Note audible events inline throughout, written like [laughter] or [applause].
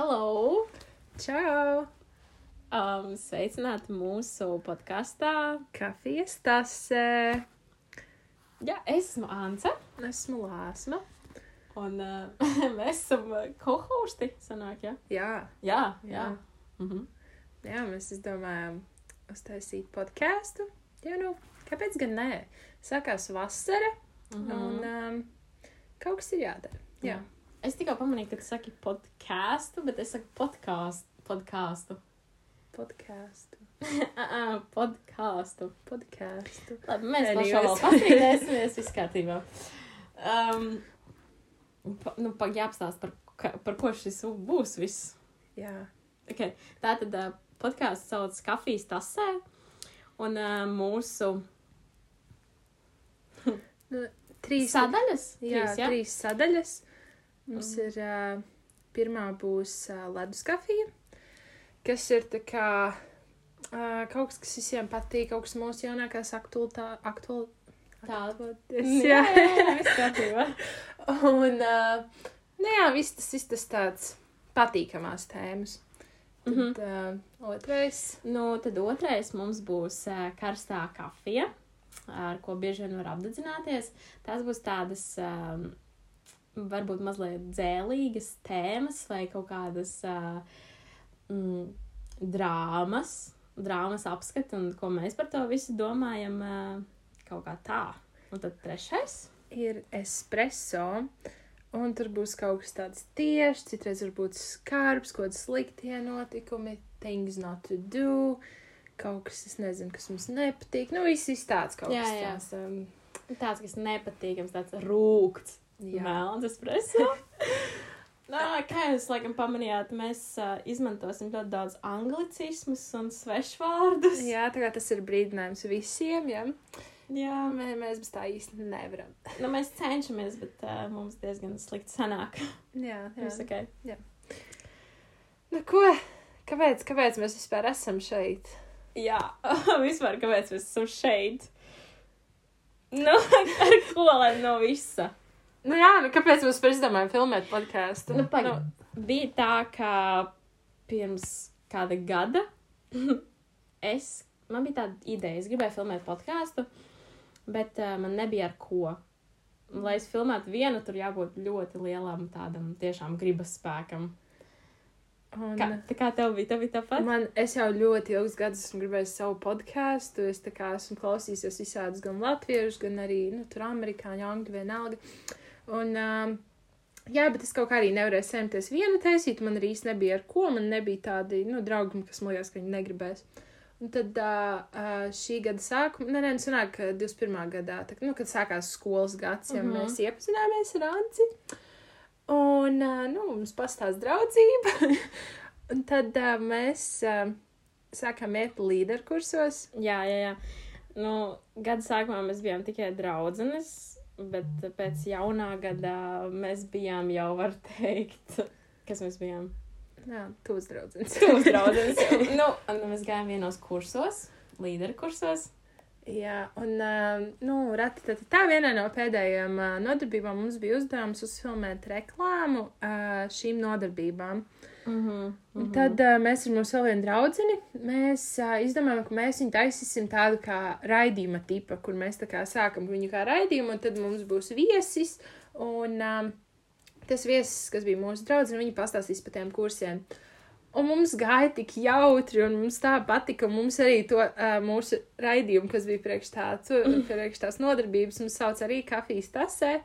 Hello! Čau! Um, sveicināti mūsu podkāstā. Kafijas tasē. Jā, es esmu Anse. Esmu Lāsma. Un uh, [laughs] mēs esam kohorsti, sanāk, jā? Jā, Jā, jā. Jā. Mhm. jā, mēs izdomājām uztaisīt podkāstu. Jā, nu, kāpēc gan nē? Sākās vasara Mhm. un um, kaut kas ir jādara. Jā, Es tikko pamanīju, ka tu saki podkāstu, bet es saku podkāstu. Podkāstu. [laughs] podkāstu. podkāstu. Podkāstu. Labi, mēs par šo vēl pastrīdēsimies, viss kārtībā. Um, pa, nu, pa, jāapstāst, par, ka, par ko šis būs viss. Jā, Okay. Tā tad uh, podkāsts sauc Kafijas tasē, un uh, mūsu nu, trīs sadaļas. Jā, trīs, jā? trīs sadaļas. Mums Mhm. ir uh, pirmā būs uh, ledus kafija, kas ir tā kā uh, kaut kas, kas visiem patīk, kaut kas mūsu jaunākās aktualitā, aktual, Tā. aktualitātes. Jā, Jā, [laughs] un uh, nu jā, viss tas, viss tas tāds patīkamās tēmas. Tad Mhm. uh, otrais. Nu, tad otrais mums būs uh, karstā kafija, ar ko bieži vien var apdedzināties. Tās būs tādas, um, varbūt mazliet dzēlīgas tēmas vai kaut kādas uh, mm, drāmas, drāmas apskati un ko mēs par to visu domājam uh, kaut kā tā. Un tad trešais. ir espreso. Un tur būs kaut kas tāds tieši, citreiz varbūt skarbs, kaut kādi sliktie notikumi, things not to do, kaut kas, es nezinu, kas mums nepatīk. Nu, viss viss tāds kaut Jā, kas jā. tāds. Um, Tāds, kas nepatīkams, tāds rūkts. Jā. Melns espreso. [laughs] Nā, kā jūs laikam pamanījāt, mēs uh, izmantosim ļoti daudz anglicismus un svešvārdus. jā, tā kā tas ir brīdinājums visiem, jā. Jā. Mē, mēs bez tā īsti nevaram. [laughs] Nu, mēs cenšamies, bet uh, mums diezgan slikti sanāk. Jā, [laughs] jā. ok. Nu, ko? Kāpēc, kāpēc mēs vispār esam šeit? Jā, vispār kāpēc mēs esam šeit? Nu, ar ko lai no visa? Nu, jā, nu, kāpēc mēs vispār izdomājām filmēt podkāstu? Nu, pag... Bija tā, ka pirms kāda gada [laughs] es, man bija tāda ideja, es gribēju filmēt podkāstu, bet uh, man nebija ar ko. Lai es filmētu vienu, tur jābūt ļoti lielam tādam tiešām gribas spēkam. Un, Kā, tā kā tev bija, tev bija tāpat? Man, es jau ļoti ilgus gadus esmu gribējis savu podkāstu. Es kā esmu klausījies visādus gan latviešu, gan arī nu, tur amerikāņu, angļu vienalga. Un, um, jā, bet es kaut kā arī nevarēju semties vienu taisīt. Man arī īsti nebija ar ko. Man nebija tādi nu, draugi, kas man liekas, ka viņi negribēs. Un tad uh, uh, šī gada sākumā, nē, nē, nu, sanāk, ka 21. gadā, tā, nu, kad sākās skolas gads, ja Mhm. mēs iepazināmies ar Anci. Un, uh, nu, mums pastāst draudzība. [laughs] un tad uh, mēs uh, sākām iet līderu kursos. Jā, jā, jā. Nu, gada sākumā mēs bijām tikai draudzenes, bet pēc jaunā gada mēs bijām jau, var teikt, kas mēs bijām. Jā, tūs draudzens. Tūs draudzenes. [laughs] nu, un mēs gājām vienos kursos, līderu kursos. Jā, un, uh, nu, rati, tad tā vienā no pēdējām uh, nodarbībām mums bija uzdevums uzfilmēt reklāmu uh, šīm nodarbībām. Mm -hmm. Un tad uh, mēs ar mūsu vienu draugu mēs uh, izdomājām, ka mēs viņu taisīsim tādu kā raidījuma tipa, kur mēs kā sākam viņu kā raidījumu, un tad mums būs viesis. Un um, tas viesis, kas bija mūsu draugs, viņi pastāstīs par tiem kursiem. Un mums gāja tik jautri, un mums tā patika. Mums arī to uh, mūsu raidījumu, kas bija priekš, tā, [clears throat] priekš tās nodarbības, mums sauc arī kafijas tasē.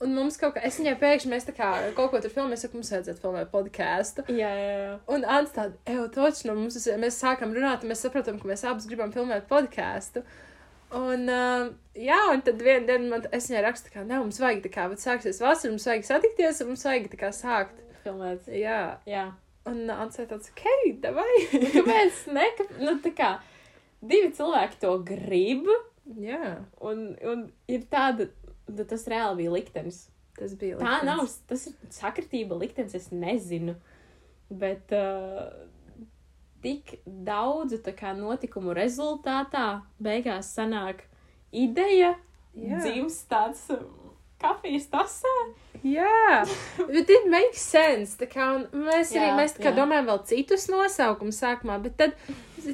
Un mums kaut kā, es viņai pēkšņi, mēs tā kā kaut ko tur filmējam, es saku, mums vajadzētu filmēt podkāstu. Jā, jā, jā. Un Ants tāda, ej, točs, no mums, mēs sākam runāt, un mēs saprotam, ka mēs abas gribam filmēt podkāstu. Un, uh, jā, un tad vienā dienā man, es viņai rakstu, ka, ne, mums vajag tā kā, bet sāksies vasara, mums vajag satikties, un mums vajag tā kā sākt. Filmēts. Jā, Jā. un Ants ir tāds, ok, davai. Nu, [laughs] kāpēc ne? Ka, nu, tā kā divi cilvēki to grib, jā, un, un ir tāda, nu, tas reāli bija liktenis. tas bija Tā liktenis. nav, tas ir sakritība liktenis, es nezinu. Bet uh, tik daudzu tā kā notikumu rezultātā beigās sanāk ideja, Jā. dzimst tāds um, kafijas tasē. Jā, bet it makes sense. Tā kā mēs arī, Jā, mēs tā kā jā. domājam vēl citus nosaukumus sākumā, bet tad,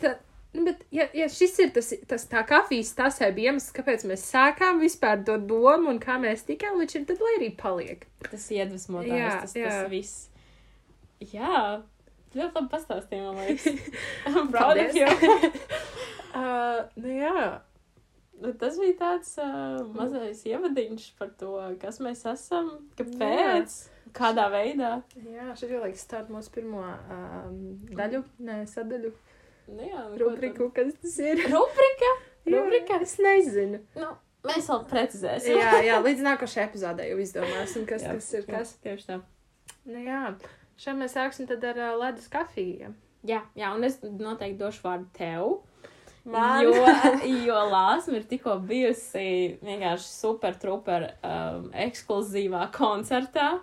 tā, bet, ja, ja šis ir tas, tas tā kafijas bija iemesls, kāpēc mēs sākām vispār to domu un kā mēs tikām līdz šim, tad lai arī paliek. Tas iedvesmotājs, Jā, tas, jā. tas viss. Jā, ļoti labi pastāstīja, man [laughs] liekas. I'm proud of you. uh, nu jā, Nu, Tas bija tāds uh, mazais ievadiņš par to, kas mēs esam, kāpēc, kādā veidā. jā, šeit jau laiks stāt mūsu pirmo um, daļu, nē, sadaļu, Nu, jā, nu, rubriku, kas tas ir. tad? Rubrika? Jā, Rubrika? Es nezinu. Nu, mēs vēl precizēsim. jā, jā, līdz nākošajai epizodē jau izdomāsim, kas Jā, tas ir, jā, kas. Tieši tā. Nu jā, šeit mēs sāksim tad ar uh, ledus kafiju. Jā, jā, un es noteikti došu vārdu tev. Man. Jo, jo Lāsma ir tikko bijusi vienkārši super, super um, ekskluzīvā koncertā.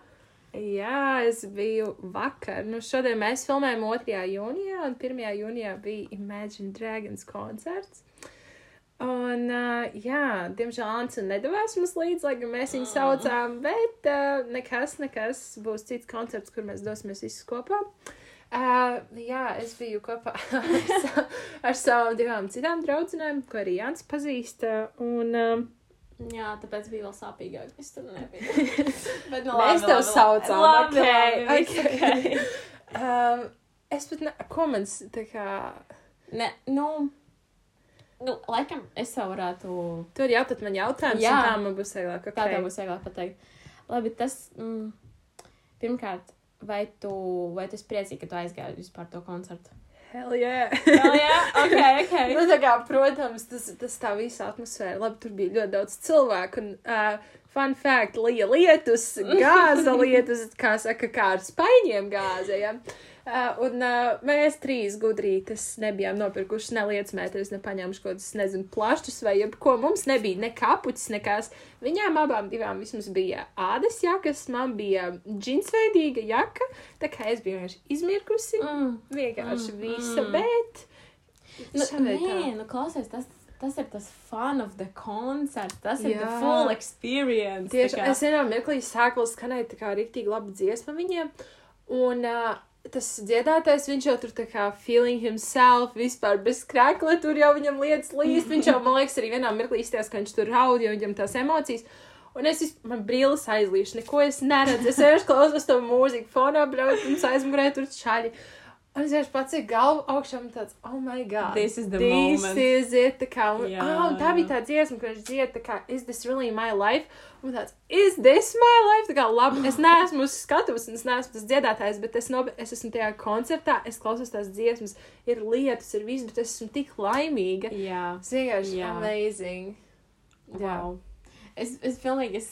Jā, es biju vakar. Nu, šodien mēs filmējam 2. jūnijā, un 1. jūnijā bija Imagine Dragons koncerts. Un, uh, jā, diemžēl Ansa nedavās mums līdzi, lai gan mēs viņu saucām, bet uh, nekas, nekas būs cits koncerts, kur mēs dosimies visi kopā. Uh, jā, es biju kopā [laughs] ar, sa ar savām divām citām draudzenēm, ko arī Jānis pazīst. uh, Un, um, Jā, tāpēc bija vēl sāpīgāk. Es tur nebiju. [laughs] Bet, nu, Mēs tev saucām, labi, ok, labi, viss ok. ok. [laughs] um, es pat ne, ko mans, tā kā, Ne, nu, nu, laikam es jau varētu tur jautāt man jautājumus, Jā. un tā man būs vieglāk, ok. Tā tev būs vieglāk pateikt. Labi, tas, mm, pirmkārt, vai tu, vai tu esi priecīgi, ka tu aizgāji vispār to koncertu? Hell yeah! Oh, jā, ok, [laughs] ok. nu, kā, protams, tas, tas tā visa atmosfēra, labi, tur bija ļoti daudz cilvēku, un, uh, fun fact, lija lietus, gāza lietus, kā saka, kā ar spaiņiem gāze, ja? Uh, un uh, mēs trīs gudrītes nebijām nopirkuši ne lietsmētris, ne paņēmuši kaut kādus, nezinu, plašus vai jebko. Mums nebija ne kapucis, nekās. Viņām abām divām vismaz bija ādas jakas, man bija džinsveidīga jaka, tā kā es biju vienkārši izmirkusi. Mm. Vienkārši Mm, visa, mm. bet. Nu, nē, nu, klausies, tas, tas ir tas fun of the concert. Tas ir Jā. the full experience. Tieši es vienā mirklī sāku skanēt tā kā rīktīgi laba dziesma viņiem. Un uh, tas dziedātais, viņš jau tur tā kā feeling himself, vispār bez krekla, tur jau viņam lietas līst. Viņš jau, man liekas, arī vienā mirklī izties, ka viņš tur raud, jo viņam tās emocijas. Un es, vis- man brīlis aizlīšu, neko es neredzu. Es vienkārši klausos to mūziku, fonā braucu, un aizmugurē tur čaļi. Un es vienkārši pats ir galva augšā un tāds, oh my god. This is the This moment. is it. Tā kā, un, Jā, ah, un tā bija tā dziesma, kur viņš dzied, tā kā, is this really my life? Un tāds, is this my life? Tā kā, labi, es neesmu uz skatuves, un es neesmu tas dziedātājs, bet es, no, es esmu tajā koncertā, es klausos tās dziesmas, ir lietas, ir viss, bet es esmu tik laimīga. Jā. Tas vienkārši Jā. amazing. Jā. Wow. Es, es pilnīgi es,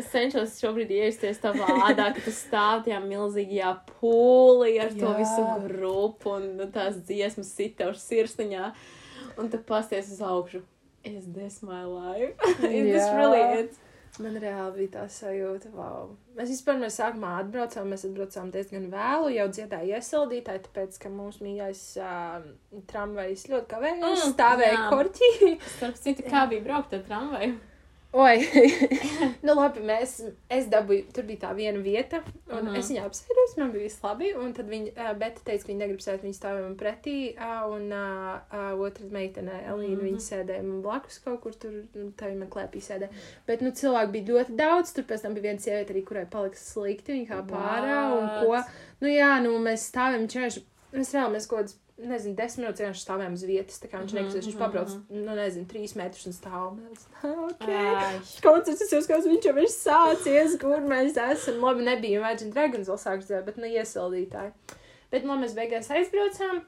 es cenšos šobrīd iejusties tavā [laughs] ādā, ka tu stāv tajā milzīgajā pūlī ar to Jā. visu grupu un nu, tās dziesmas sit tev sirsniņā. Un tu pasties uz augšu. Is this my life? [laughs] Is this Jā. really it? Man reāli bija tā sajūta, wow. Mēs vispār mēs sākumā atbraucām, mēs atbraucām diezgan vēlu, jau dziedāja iesildītāji, tāpēc, ka mūsu mīļais uh, tramvajs ļoti kavējās, Mm, stāvēja korķī. Starp citu, kā bija braukt ar tramvaju? Oi, [laughs] nu labi, mēs, es dabūju, tur bija tā viena vieta, un Mhm. es viņu apsēdos, man bija viss labi, un tad viņa, uh, Beta teica, ka viņa negrib sēdēt, viņa stāvēja man pretī, uh, un uh, uh, otra meitene, Elīna, Mhm. viņa sēdēja man blakus kaut kur tur, nu, tā viņa man klēpī sēdēja. Bet, nu, cilvēku bija ļoti daudz, tur pēc tam bija viena sieviete arī, kurai palika slikti, viņa kā pārā, un ko, What? nu jā, nu, mēs stāvējam, vienkārši, mēs vēlamies kaut kāds, nezinu, desmit minūtes vienkārši stāvējam uz vietas, tā kā viņš Mhm, nekusties, viņš mhm, pabrauc, nu, nezinu, trīs metrus un stāv. Mēs, ok. Ai, Koncerts, jau skatos, viņš jau ir sācies, kur mēs esam. Labi, nebija Imagine Dragons vēl sāks dzirdēt, bet nu iesildītāji. Bet, nu, mēs beigās aizbraucām.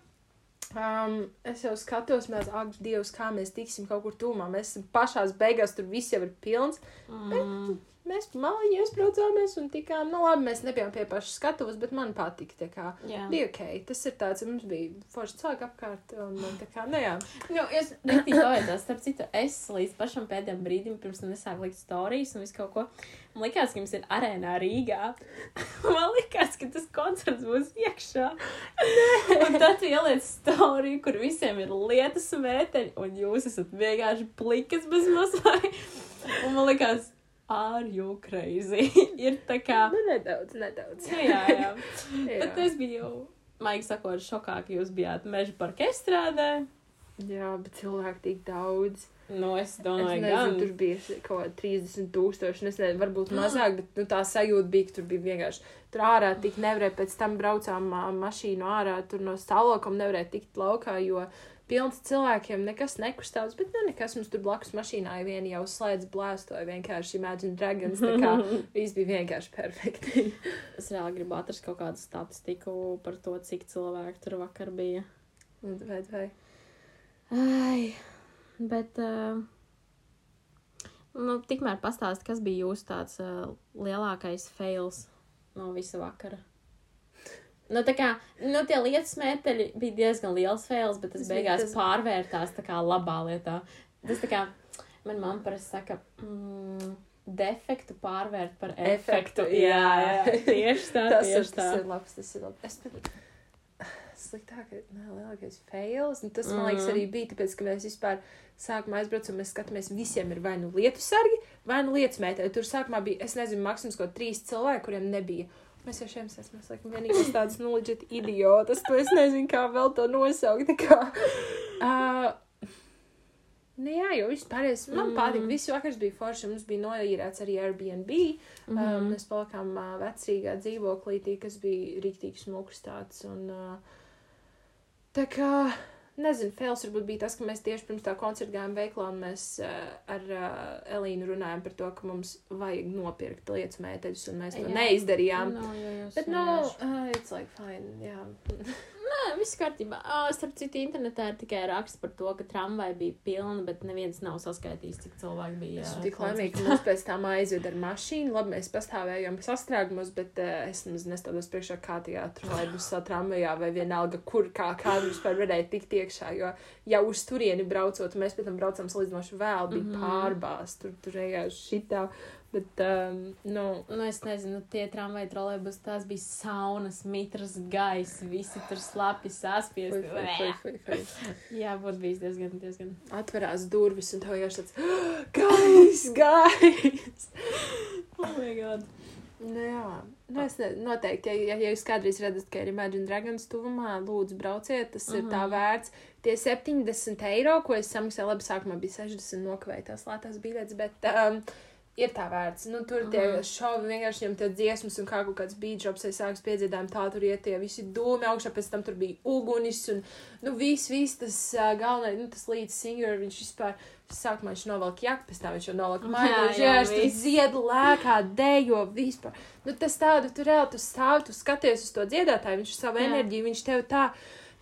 Um, es jau skatos, mēs, ak, Dievs, kā mēs tiksim kaut kur tūmā. Mēs esam pašās beigās, tur viss jau ir pilns. mm, Mēs maliņi aizbraucāmies un tikām, nu labi, mēs nebijām pie pašas skatuves, bet man patika, tā kā jā. bija ok. Tas ir tāds, mums bija forši cilvēki apkārt, un un tā kā, nu jā. Nu, es rīktīgi pavēdās, starp citu, es līdz pašam pēdējiem brīdim, pirms tam nesāku likt stāstījus un visu kaut ko. Man liekas, ka jums ir arēnā Rīgā. [laughs] Man liekas, ka tas koncerts būs iekšā. un tad tu ieliec stāstījus, kur visiem ir lietas mēteļi, un jūs esat vienkārši plikas bez mazliet. Un man liekas, are you crazy? [laughs] ir tā kā. Nu, nedaudz, nedaudz. Nu, jā, jā. [laughs] Jā. Bet es biju, maigi sakot, šokā, ka jūs bijāt meža parka strādē. Jā, bet cilvēku tik daudz. Nu, es domāju, gan. tur bija kaut kādi 30 tūkstoši, es nezinu, varbūt [gasps] mazāk, bet nu, tā sajūta bija, ka tur bija vienkārši. Tur ārā tik nevarēja, pēc tam braucām mašīnu ārā, tur no stāvokam nevarēja tikt laukā, jo pilns cilvēkiem nekas nekustās, bet nu nekas mums tur blakus mašīnā ir viena jau slēdz blēstoja vienkārši Imagine Dragons, tā kā [laughs] viss bija vienkārši perfekti. Es reāli gribu atrast kaut kādu statistiku par to, cik cilvēku tur vakar bija. Vai, vai. Ai, bet. Uh, nu, tikmēr pastāst, kas bija jūsu tāds uh, lielākais fails no visa vakara. Nu, tā kā, nu, tie lietas mēteļi bija diezgan liels fails, bet tas Tas beigās tas- pārvērtās tā kā labā lietā. Tas tā kā, man mamma parasti saka, mm, defektu pārvērt par efektu. Efektu, jā, jā. tieši tā, Tas, ir, tieši tā. tas ir labs, tas ir labs. Es pat sliktāk, nē, lielākais fails. Un tas, man liekas, Mhm. arī bija tāpēc, ka mēs vispār sākumā aizbraucam, mēs skatāmies, visiem ir vai nu lietu sargi, vai nu lietas mētēji. Tur sākumā bija, es nezinu, maksimums kaut trīs cilvēki, kuriem nebija. Mēs jau šiem esam, laikam, vienīgais tāds, nu, leģit idiotas, to es nezinu, kā vēl to nosaukt. Kā, [laughs] uh, Nu, jā, jo vispār es, man Mm. patīk. Visu vakars bija forši. Mums bija noīrēts arī Airbnb. Mm. -hmm. um, mēs palikām uh, vecīgā dzīvoklītī, kas bija rīktīgi smuks tāds. Un, uh, tā kā, nezinu, fails varbūt bija tas, ka mēs tieši pirms tā koncerta gājām veiklā un mēs uh, ar uh, Elīnu runājām par to, ka mums vajag nopirkt lietas mēteļus, un mēs to Jā. neizdarījām. No, jā, jūs Bet, nu, vienkārši- uh, it's like fine, jā. [laughs] Viss kārtībā. Oh, starp citu, internetā ir tikai raksts par to, ka tramvai bija pilna, bet neviens nav saskaitījis, cik cilvēku bija. Es esmu tik laimīga, ka mums pēc tam aizved ar mašīnu. Labi, mēs pastāvējām sastrēgumos, bet uh, es nemaz nestādos priekšā kā tajā trolēļbusā, tramvajā vai vienalga, kur kā, kā vispār varēja tikt iekšā. Jo jau uz turieni braucot, mēs pēc tam braucām salīdzinoši vēl, bija mm. -hmm. pārbāzts, tur, tur vienkārši šitā. Bet, um, nu, Nu, es nezinu, tie tramvai trolēļbus, tās bija saunas, mitras, gaisa, visi tur slapi saspiesti. [laughs] Jā, būtu bijis diezgan, diezgan. atverās durvis un tev vienkārši tāds - gais, [laughs] gais! Oh, my God. Nu, jā, nu, es ne, noteikti, ja, ja, ja jūs kādreiz redzat, ka ir Imagine Dragons tuvumā, lūdzu, brauciet, tas ir tā Mhm. vērts. Tie 70 eiro, ko es samaksāju, labi, sākumā bija 60 nokavēja tās lētās biļetes, bet um, ir tā vērts. Nu, tur tie Mhm. šovi vienkārši viņam tie dziesmas un kā kaut kāds beidžops, es sāks piedziedājumi, tā tur iet tie visi dūmi augšā, pēc tam tur bija ugunis un, nu, viss, viss tas uh, galvenais, nu, tas līdz singer, viņš vispār. Sākumā viņš novelk jaku, pēc tam viņš jau novelk vienkārši tur viss. zied lēkā, dejo vispār. Nu, tas tādu, tu reāli tu stāvi, tu skaties uz to dziedātāju, viņš savu Jā. enerģiju, viņš tev tā,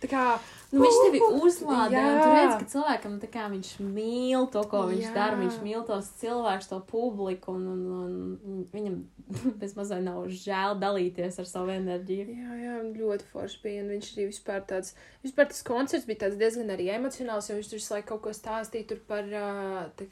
tā kā. Nu, viņš tevi uzlādē, un tu redz, ka cilvēkam tā kā viņš mīl to, ko viņš Jā. dara. Viņš mīl tos cilvēkus, to publiku, un, un, un viņam [laughs] bezmazliet nav žēl dalīties ar savu enerģiju. Jā, jā, ļoti forši bija. Un viņš arī vispār tāds, vispār tas koncerts bija diezgan arī emocionāls, jo viņš tur laiku kaut ko stāstīja par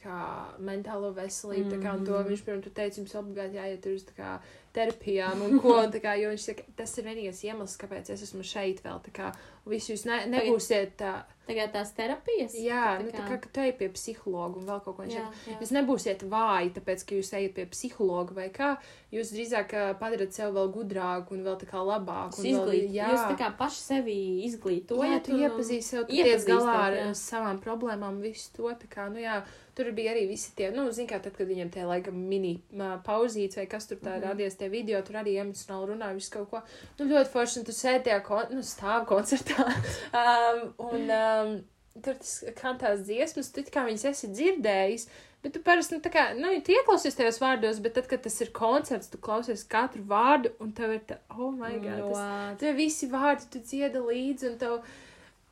kā mentālo veselību, tā kā un to viņš, piemēram, teica, jums obligāti jāiet uz tā kā terapijām un ko, [laughs] un kā, jo viņš saka, tas ir vienīgais iemesls, kāpēc es esmu šeit vēl, tā kā, un visi jūs ne, nebūsiet tā, Tagad tās terapijas. jā, tā nu tā kā, ka tu ej pie psihologa un vēl kaut ko jā. Jūs nebūsiet vāji, tāpēc, ka jūs ejat pie psihologa vai kā. Jūs drīzāk padarat sevi vēl gudrāku un vēl tā kā labāku. vēl- Izglīt, jā. jūs tā kā paši sevi To, izglītojat. jā, tu un- iepazīsti sev, tu tiec galā ar jā. savām problēmām, visu to, tā kā, nu jā, tur bija arī visi tie, nu, zin kā, tad, kad viņiem tie, laikam, mini uh, pauzītes vai kas tur tā Mhm. radies tie video, tur arī emocionāli runāja visu kaut ko, nu, ļoti forši, un tu sēdi tajā, kon nu, stāv koncertā, [laughs] um, un, um, tur tas kantās dziesmas, tu kā viņas esi dzirdējis, Bet tu parasti, nu, tā kā, nu, tu ieklausies tajos vārdos, bet tad, kad tas ir koncerts, tu klausies katru vārdu, un tev ir tā, oh, my God, No, tas, Tev visi vārdi, tu dziedi līdzi, un tev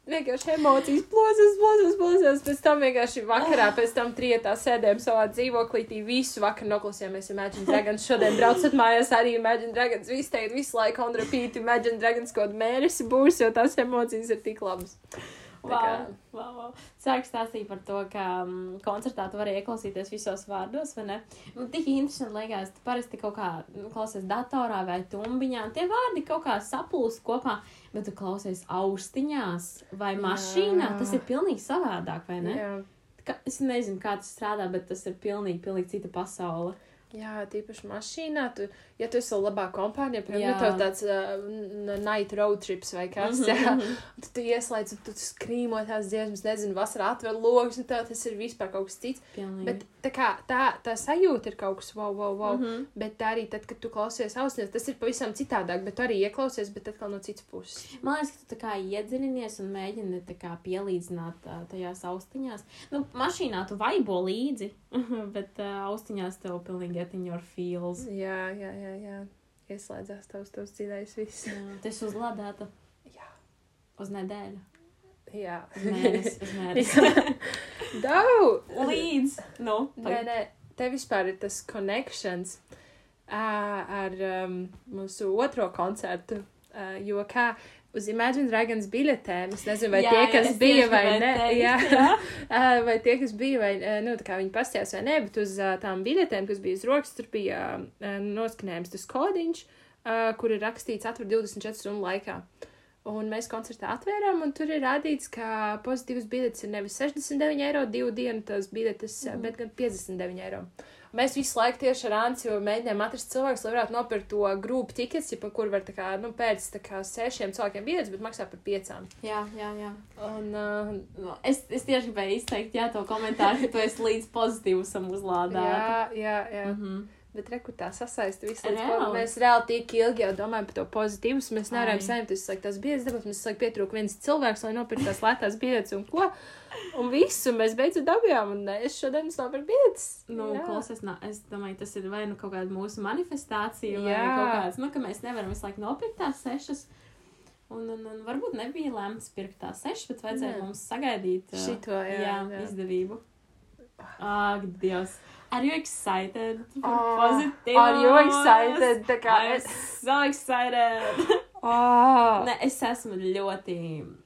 vienkārši emocijas plosas, plosas, plosas. Pēc tam vienkārši vakarā, pēc tam trietā sēdējām savā dzīvoklītī, visu vakaru noklausījāmies Imagine Dragons. Šodien braucat mājās arī Imagine Dragons. Visi teikt visu laiku on repeat Imagine Dragons kaut mēnesi būs, jo tās emocijas ir tik labas. Wow, wow, wow. Sāk stāstīt par to, ka um, koncertā tu vari ieklausīties visos vārdos, vai ne? Man tik interesanti liekas, tu parasti kaut kā nu, klausies datorā vai tumbiņā, un tie vārdi kaut kā saplūst kopā, bet tu klausies austiņās vai Jā. mašīnā. Tas ir pilnīgi savādāk, vai ne? Jā. Ka, es nezinu, kā tas strādā, bet tas ir pilnīgi, pilnīgi cita pasaule. Jā, tīpaši mašīnā. Tu, ja tu esi labā kompānijā, piemēram, Jā. tev tāds uh, night road trips vai kas Mhm, tāds, mhm. tad tu ieslēdz, un tu skrīmo tās dziesmas, nezinu, vasarā atver logus, un tev tas ir vispār kaut kas cits. Pilnīgi. Bet tā kā tā, tā sajūta ir kaut kas wow, wow, wow. Mm. -hmm. Bet tā arī tad, kad tu klausies ausīs, tas ir pavisam citādāk, bet tu arī ieklausies, bet atkal no citas puses. Man liekas, ka tu tā kā iedziļinies un mēģini tā kā pielīdzināt uh, tajās austiņās. Nu, mašīnā tu vaibo līdzi, [laughs] bet uh, austiņās tev pilnīgi get in your feels. Jā, jā, jā, jā. Ieslēdzās tavs, tavs dziļais viss. Jā, Tas uzlādēta Jā. uz nedēļu, Jā. uz mēnesi, uz mēnesi. Daudz! Līdz, nu, Nē, nē, te vispār ir tas connections ā, ar um, mūsu otro koncertu. Uh, jo kā uz Imagine Dragons biļetēm, es nezinu, vai Jā, tie, jā, kas es bija vai ne, teikt, jā, jā. [laughs] Vai tie, kas bija, vai, nu, tā kā viņi pastījās vai nē, bet uz tām biļetēm, kas bija uz rokas, tur bija noskanējums tas kodiņš, kur ir rakstīts atver 24 stundu laikā. Un mēs koncertā atvērām, un tur ir rādīts, ka pozitīvas biļetes ir nevis 69 eiro divu dienu tās biļetes, mm. bet gan 59 eiro. Mēs visu laiku tieši ar Anci mēģinājām atrast cilvēku, lai varētu nopirkt to grupu tikets, ja kur var kā, nu, pēc kā sešiem cilvēkiem biļetes, bet maksā par piecām. Jā, jā, jā. Un, uh, Nu, Es, es tieši gribēju izteikt, jā, to komentāru, ka tu esi līdz pozitīvam uzlādēta. jā, jā, jā. Mm -hmm. Bet rekrutā sasaista visu līdz Reāli? mēs reāli tik ilgi jau domājam par to pozitīvu. Mēs nevaram saņemt laiku tās biļetes, tāpēc mums laiku pietrūka viens cilvēks, lai nopirktu tās lētās biļetes un ko. Un visu mēs beidzot dabījām, un es šodien nopirku biļetes. Nu, Jā. klausies, nā, es domāju, tas ir vai nu kaut kāda mūsu manifestācija, vai Jā. kaut kāds, nu, ka mēs nevaram visu laiku nopirkt tās sešas. Un, un, un varbūt nebija lemts pirkt tās sešas, bet vajadzēja Nē. mums sagaidīt jā, jā, jā. izdevību. Ak, Dievs! Are you excited for positive? Are you excited? Tā kā I'm so excited! [laughs] Oh. Nē, es esmu ļoti,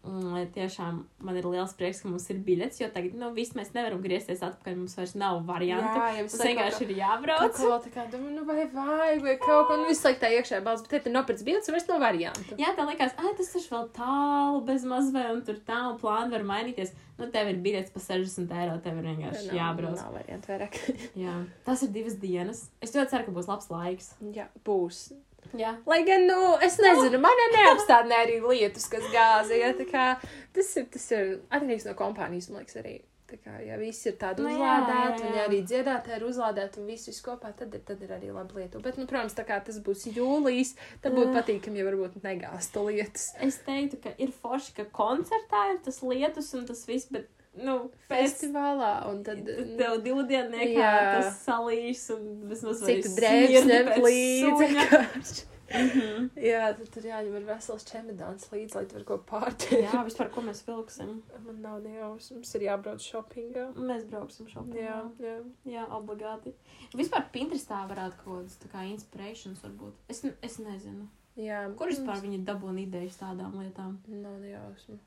mm, tiešām man ir liels prieks, ka mums ir biļets, jo tagad, nu, viss mēs nevaram griezties atpakaļ, mums vairs nav variantu. Jā, Mums vienkārši ir Tā jābrauc. kā vēl tā kā, domāju, nu vai vajag, vai kaut ko, nu visu laiku tā iekšā balss, bet te ir nopirts biļetes, un vairs nav variantu. Jā, tā liekas, ah, tas taču vēl tālu, bez maz vai un tur tālu plāni var mainīties. Nu, tev ir biļets par 60 eiro, tev ir vienkārši Nav- jābrauc. Nav variantu vairāk. Jā, tas ir divas dienas. Es ļoti ceru, ka būs labs laiks. Jā, būs. Jā, Lai gan, nu, es nezinu, man neapstādināja arī lietus, kas gāza. Ja, kā, tas ir, tas ir atkarīgs no kompānijas, man liekas, arī. Tā kā, ja viss ir tādi Nu jā, uzlādēti, jā, un arī dziedātāji ir uzlādēti un viss viss kopā, tad, ir- tad ir arī labi lietu. Bet, nu, protams, tā kā tas būs jūlijas, tad būtu patīkami, ja varbūt negāzta lietas. es teiktu, ka ir forši, ka koncertā ir tas lietus un tas viss, bet, nu, Festivālā, un tad. Tev divdienniekā Jā. tas salīs un vismaz Cik drēbes suņa. [laughs] vienkārši. Mhm. Jā, tad tur jāņem ir vesels čemodāns līdzi, lai tur ko pārtīt. Jā, vispār, ko mēs vilksim? Man nav nejausmas, mums ir jābrauc shoppingā. Mēs brauksim šopā. Jā, jā. Jā, obligāti. Vispār Pinterestā varētu kaut kādas tā kā inspirēšanas varbūt. Es, es nezinu. jā. Kur vispār viņi dabūna idejas tādām lietām? Nav nejausmu.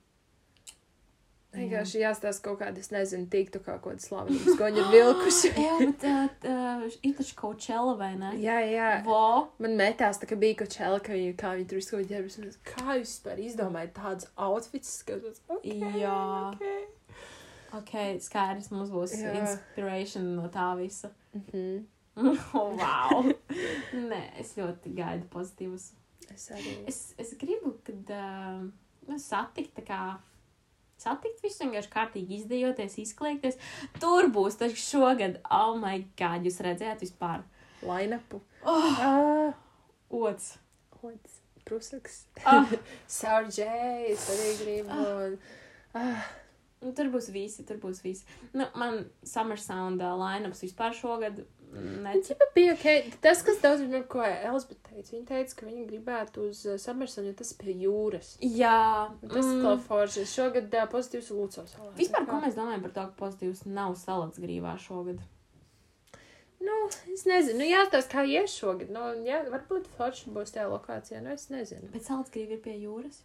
Vienkārši jāstāsta kaut kāda, es nezinu, tiktu kaut kāda slavenības, ko viņi ir [gasps] vilkuši. Jā, bet uh, ir taču kaut čela vai ne? jā, jā. Vo. Man metās, tā, ka bija kaut čela, ka viņi, kā viņi tur un es, Kā jūs vispār izdomājat tādus outfits, ka tas, okay, Jā. Okay. Ok, skaidrs, mums būs Jā. inspiration no tā visa. Mm -hmm. oh, wow! Nē, es ļoti gaidu pozitīvus Es arī. Es, es gribu, kad uh, nu, satikt, tā kā satikt visu vienkārši kārtīgi izdejoties, izkliegties. Tur būs taču šogad, oh my god, jūs redzējāt vispār. Line-upu. Oh, Ah, ots. Ots, Prusaks. Ah, [laughs] Sour J, es arī gribu. Un, ah, nu, tur būs visi, tur būs visi. Nu, man Summer Sound uh, line-ups vispār šogad nec. Ķipa bija ok. Tas, kas daudz ir, ko Elizabete teica, viņa teica, ka viņa gribētu uz uh, Summersonu, jo tas pie jūras. Jā, Tas mm. tā forši. Šogad uh, pozitīvs Lūcos salā. Vispār, ko mēs domājam par to, ka pozitīvs nav salats grīvā šogad? Nu, es nezinu, nu jāstāsta, kā ies šogad. Nu, jā, varbūt forši būs tajā lokācijā, nu es nezinu. Bet salats grīva ir pie jūras.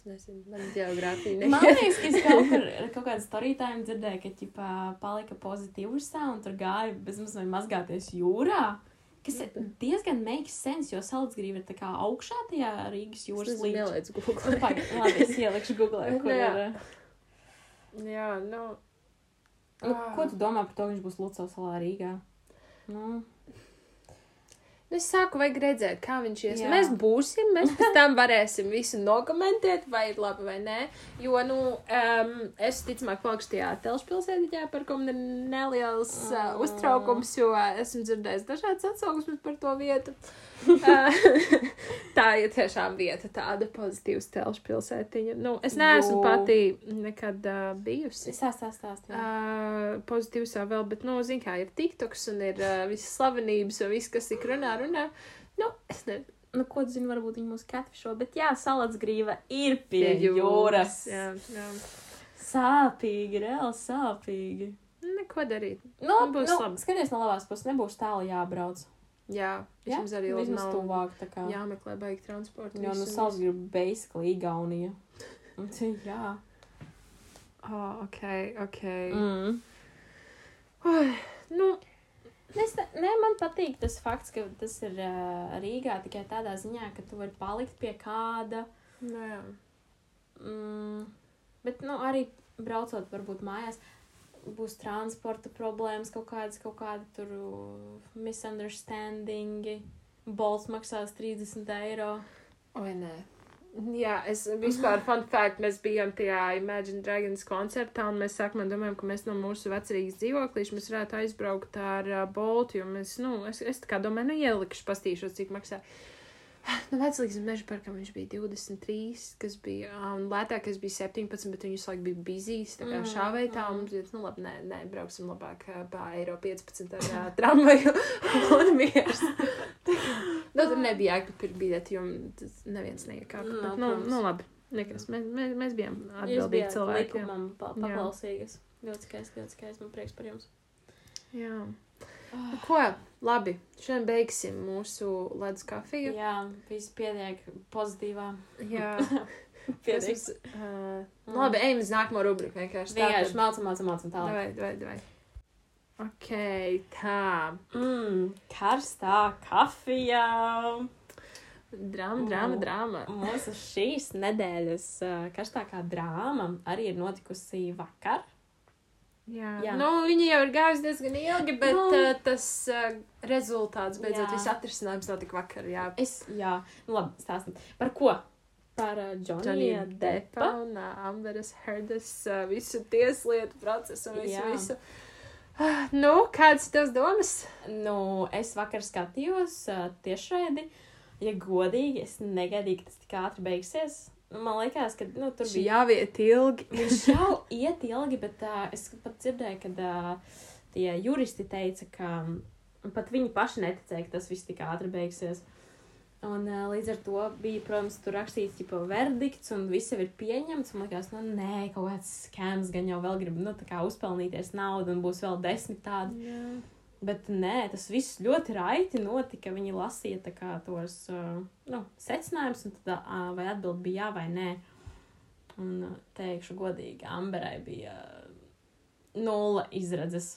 Es nezinu, man geogrāfija Man ne. liekas, ka es kaut kur [laughs] kaut kādā storītājā dzirdēju, ka ķipā, palika pozitīvs tā un tur gāja bezmaz vai mazgāties jūrā. Kas ir diezgan makes sense, jo saldsgrīva ir tā kā augšā tajā Rīgas Es jūras līnijā. nelaic Google. Labi, es ielikšu Google, [laughs] kur Jā. ir. Jā, nu. Nu, Ah. ko tu domā par to, ka viņš būs Lucas salā Rīgā? Nu, Es sāku, vajag redzēt, kā viņš ies. Jā. Mēs būsim, mēs pēc tam varēsim visu nokomentēt, vai ir labi vai nē. Jo, nu, um, es ticamāk palikšu tajā telšpilsētiņā, par ko man ir neliels uh, uztraukums, jo esmu dzirdējis dažādas atsauksmes par to vietu. Uh, [laughs] tā ir tiešām vieta, tāda pozitīva telšpilsētiņa. Nu, es neesmu Jo. pati nekad uh, bijusi. Es stāstu, stāstu. Uh, pozitīvs vēl, bet, nu, zin kā, ir TikToks un ir uh, visas slavenības un viss, kas tik runā, runā. Nu, es nezinu. Nu, ko tu zini, varbūt viņi mūs katfišo, bet jā, salats grīva ir pie jūras. Jā, jā. Sāpīgi, reāli sāpīgi. Neko darīt. Nu, Nu, būs nu, labi. Skaties no labās puses, nebūs tālu jābrauc. Jā, vismaz arī labi vismaz tuvāk, tā kā. Jā, jāmeklē baigi transporta. jo, nu, salats grib basically Igaunija. Jā. Oh, ok, ok. Mm. Ui, nu, Es, ne, ne, man patīk tas fakts, ka tas ir uh, Rīgā tikai tādā ziņā, ka tu vari palikt pie kāda. nu, jā. Mm, bet, nu, arī braucot, varbūt mājās, būs transporta problēmas, kaut kādas, kaut kādi tur uh, misunderstandingi. Bols maksās 30 eiro. Oi, nē. Jā, es vispār, [laughs] fun fact, mēs bijām tajā Imagine Dragons koncertā, un mēs sākumā domājām, ka mēs no mūsu vecrīgas dzīvoklīša mēs varētu aizbraukt ar uh, Boltu, jo mēs, nu, es, es tā kā domāju, nu, ielikšu, pastīšos, cik maksā. [sighs] Nu, vecrīgas meža parkam viņš bija 23, kas bija, un lētākais bija 17, bet viņš laiku bija bizīs, tā kā Mm, šāveitā, un mm. mums bija, nu, labi, nē, nē, brauksim labāk ā, pa eiro 15 ar ā, tramvaju [laughs] un miers. [laughs] Nu, tur nebija jēga pirkt biļeti, jo tas neviens neiekāpa. Nu, Bet, nu, protams. nu, labi. Nekas. Mēs, mēs, mēs bijām atbildīgi cilvēki. likumam pa paklausīgas. Ļoti skaisti, ļoti skaisti. Man prieks par jums. Jā. Nu, ko? Labi. Šodien beigsim mūsu ledus kafiju. Jā, viss pietiek pozitīvā. Jā. [laughs] Pietiek. Tas, uh, nu, labi, ejam uz nākamo rubriku vienkārši. Tā, Vienkārši mācām, mācām, mācām tālāk. Davai, davai, davai. Ok, tā. Mmm, karstā kafija. Drāma, drāma, Mm. drāma. Mūsu šīs nedēļas karstākā drāma arī ir notikusi vakar. Jā. Jā. Nu, viņi jau ir gājuši diezgan ilgi, bet Nu. uh, tas uh, rezultāts beidzot viss atrisinājums notika vakar. Jā. Es, jā, nu labi, stāstam. Par ko? Par uh, Deppa. Deppa un uh, Amberas Herdas uh, visu tieslietu procesu un visu, Jā. visu. Ah, [sighs] Nu, kādas tavas domas? Nu, es vakar skatījos uh, tiešraidi. Ja godīgi, es negaidīju, ka tas tik ātri beigsies. Man liekas, ka nu, tur bija jāviet ilgi. Viņš jau iet ilgi, bet uh, es pat dzirdēju, ka uh, tie juristi teica, ka pat viņi paši neticēja, ka tas viss tik ātri beigsies. Un uh, līdz ar to bija, protams, tur rakstīts, ka verdikts un viss jau ir pieņemts. Man liekas, nu, nē, kaut kāds skēms gan jau vēl grib, nu, uzpelnīties naudu un būs vēl desmit tādi. Jā. Bet nē, tas viss ļoti raiti notika. Viņi lasīja kā tos uh, nu, secinājumus, un tad uh, vai atbild bija jā vai nē. Un uh, teikšu godīgi, Amberai bija uh, nulle izredzes.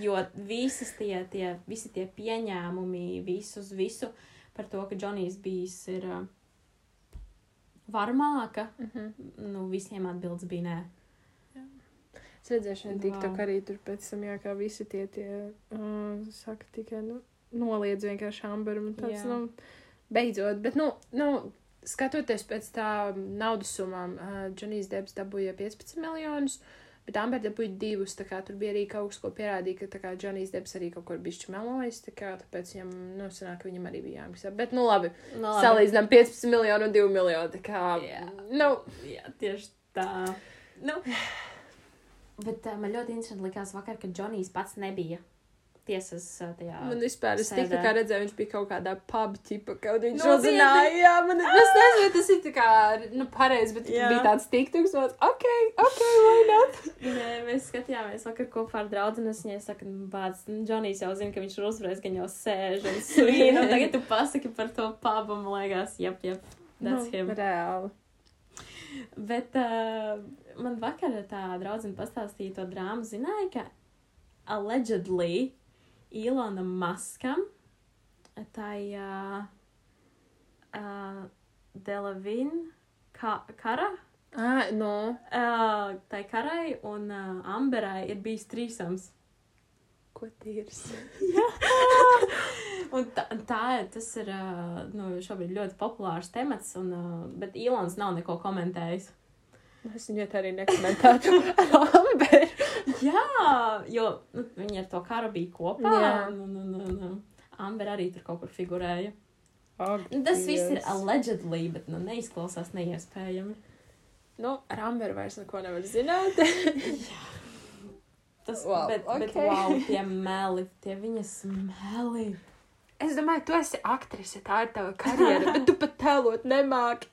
Jo visas tie, tie, visi tie pieņēmumi, visus, visu par to, ka Džonijs bijis ir uh, varmāka, Mhm. nu, visiem atbildes bija nē. Redzēju, šodien Wow. TikTok arī tur pēc tam, jā, kā visi tie, tie uh, saka, tikai, nu, noliedz vienkārši Amberu un tāds, Jā. nu, beidzot. Bet, nu, nu, skatoties pēc tā naudas summām, uh, Džonijs Debs dabūja 15 miljonus, bet Amber dabūja divus, tā kā tur bija arī kaut kas, ko pierādīja, ka, tā kā Džonijs Debs arī kaut kur bišķi melojis, tā kā, tāpēc viņam, nu, sanāk, viņam arī bija jāmaksā. Bet, nu, labi, Nu, salīdzinām 15 miljonu un 2 miljonu, tā kā, Jā. nu, Jā, tieši tā. Nu. Bet uh, man ļoti interesanti likās vakar, ka Džonijs pats nebija tiesas uh, tajā. Man vispār, es tikko kā redzēju, viņš bija kaut kādā pub tipa, kaut viņš Nopietni? uzzināja, jā, man, es nezinu, tas ir tā kā, nu, pareizi, bet Jā. bija tāds tiktoks, man, ok, ok, why not? Nē, mēs skatījāmies vakar kopā ar draugu, un es viņai saku, nu, bāc, nu, Džonijs jau zina, ka viņš ir uzvarējis, viņš jau sēž un svīna. un Tagad tu pasaki par to pubu, man liekas, jep, jep, that's nu, him. Reāli. Bet uh, man vakar tā draudzene pastāstīja to drāmu, zināja, ka allegedly Ilona Maskam, tai uh, uh, Delavin ka kara, Ah, no. uh, tai karai un uh, Amberai ir bijis trīsams. Ko tīrs? [laughs] Un tā, tā tas ir ā, nu, šobrīd ļoti populārs temats, un, ā, bet Ilons nav neko komentējis. Es viņu arī nekomentētu. [laughs] Amber. Jā, jo nu, viņi ar to karu bija kopā. Jā. Un, un, un, un, un Amber arī tur kaut kur figurēja. Nu, Tas viss ir allegedly, bet nu, neizklausās neiespējami. Nu, ar Amberu vairs neko nevar zināt. [laughs] Tas, Wow, bet, bet, ok. wow, tie meli, tie viņas meli. Es domāju, tu esi aktrise, tā ir tava karjera, bet tu pat tēlot nemāki.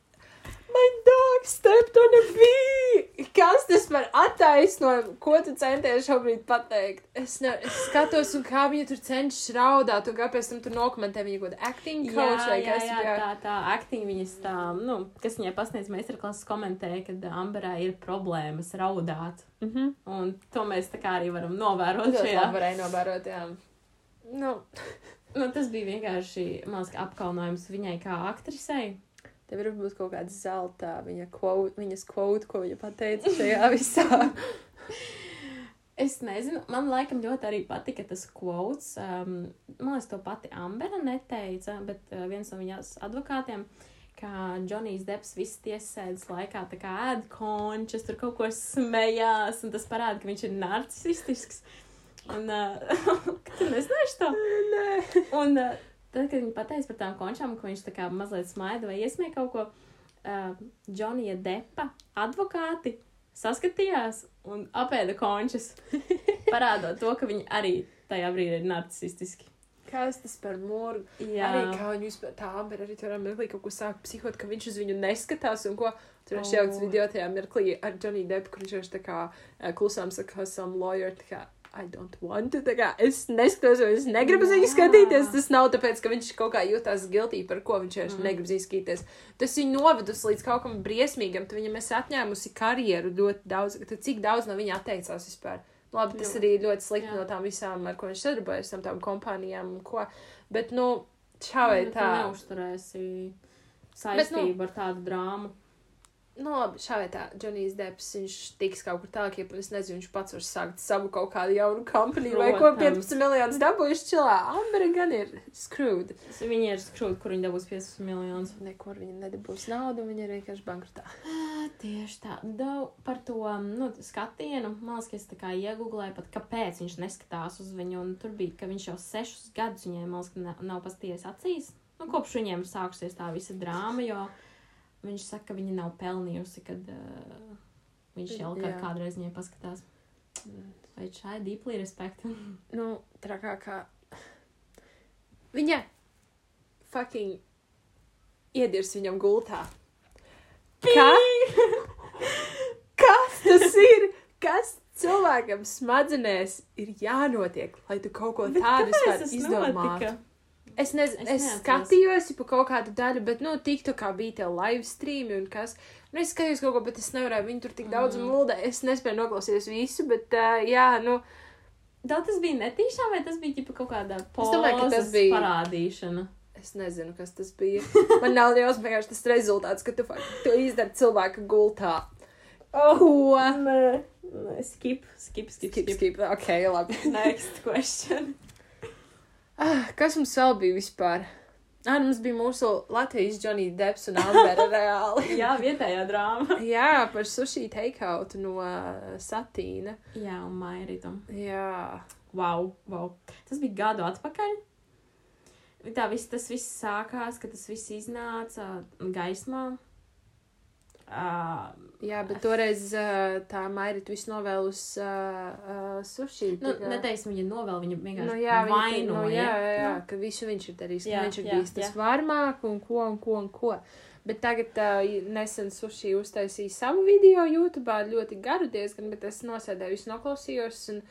My dog stepped on a bee! Kas tas par attaisnojumu? Ko tu centies šobrīd pateikt? Es, ne, es skatos, un kā viņa tur cenšas raudāt, un kāpēc tam tur nokomentē viņa kaut kāda acting coach jā, vai jā, kas jā, tur tā, tā acting viņas tā, nu, kas viņai pasniedz meistarklases komentēja, ka Amberā ir problēmas raudāt. Mhm. Un to mēs tā kā arī varam novērot labi varēja novērot, jā. Nu, [laughs] Nu, tas bija vienkārši, man liekas, apkaunojums viņai kā aktrisei. Tev ir varbūt kaut kāda zelta, viņa quote, viņas quote, ko viņa pateica šajā [laughs] visā. Es nezinu, man laikam ļoti arī patika tas quotes. Um, man liekas, to pati Ambera neteica, bet uh, viens no viņas advokātiem, ka Džonijs Deps visas tiesasēdes laikā tā kā ēd končus, tur kaut ko smējās, un tas parāda, ka viņš ir narcisistisks. Un, uh, [laughs] tu nezināši to? Nē. Un uh, tad, kad viņi pateica par tām končām, ka viņš tā kā mazliet smaida vai iesmēja kaut ko, uh, Džonija Depa advokāti saskatījās un apēda končus, [laughs] parādot to, ka viņi arī tajā brīdī ir narcisistiski. Kas tas par murgu? Jā, Arī kā viņi vispār tā Amber arī tur mirklī kaut ko sāk psihot, ka viņš uz viņu neskatās un ko. Tur es jaucu O. video tajā mirklī ar Johnny Depp, kur viņš tā kā klusām saka, some lawyer, tā kā, I don't want to, kā, es neskatos, es negribu viņu skatīties. Tas nav tāpēc, ka viņš kaut kā jūtās guilty par ko viņš vienkārši Mm. negrib skatīties. Tas viņu novedus līdz kaut kam briesmīgam, tad viņam es atņēmusi karjeru ļoti daudz, tad cik daudz no viņa atteicās vispār. Labi, tas Jā. arī ļoti slikti Jā. no tām visām, ar ko viņš sadarbojas, tam tām kompānijām un ko. Bet, nu, šā vai Nu, tu tā. neuzturēsi saistību ar tādu drāmu. Nu, labi, šā vai tā. Džonijs Deps, viņš tiks kaut kur tālāk, ja es nezinu, viņš pats var sākt savu kaut kādu jaunu kompāniju vai ko Protams. 15 miljonus dabūjuši čilā. Ambera gan ir screwed. Viņi ir skrūti, kur viņi dabūs 15 miljonus. Nekur viņa nedabūs naudu, viņa ir vienkārši bankrotā. Tieši tā. Dau, par to nu, skatienu, man liekas, ka es tā kā iegūlēju pat, kāpēc viņš neskatās uz viņu. Un tur bija, ka viņš jau sešus gadus viņai, man liekas, nav pasties acīs. Nu, kopš viņiem ir sākusies tā visa drāma, jo viņš saka, ka viņa nav pelnījusi, kad uh, viņš jau kad kādreiz viņai paskatās. Vai šai deeply respect? Nu, trakā kā. Viņa fucking iedirs viņam gultā. Kā? [laughs] Kas tas ir? Kas cilvēkam smadzenēs ir jānotiek, lai tu kaut ko tādu vispār izdomātu? Es nezinu, Es es, skatījos pa kaut kādu daļu, bet, nu, tik tā kā bija tie live streami un kas. Nu, es skatījos kaut ko, bet es nevarēju viņu tur tik daudz Mm. muldē. Es nespēju noklausīties visu, bet, uh, jā, nu, Tā tas bija netīšām, vai tas bija kaut kāda pozas bija- parādīšana? es nezinu, kas tas bija. Man nav liels vienkārši tas rezultāts, ka tu, tu izdari cilvēku gultā. Oh, nē, nē, skip, skip, skip, Skip, skip. skip, ok, labi. [laughs] Next question. Ah, kas mums vēl bija vispār? Ah, nu, mums bija mūsu Latvijas Johnny Deps un Ambera [laughs] reāli. Jā, vietējā drāma. [laughs] Jā, par sushi takeout no uh, Satīna. Jā, un Mairitam. Jā. Wow, wow. Tas bija gadu atpakaļ. Tā viss, tas viss sākās, kad tas viss iznāca gaismā. Uh, Jā, bet toreiz uh, tā Mairita visu novēl uz uh, uh, sushi. nu, tikai- neteiksim, viņa novēl, viņa vienkārši Nu, jā, te- vainoja. nu, jā, jā, jā, Nu, ka visu viņš ir darījis, Jā, ka viņš ir jā, bijis tas jā. varmāk un ko un ko un ko. Bet tagad uh, nesen sushi uztaisīja savu video YouTube, ļoti garu diezgan, bet es nosēdēju, visu noklausījos un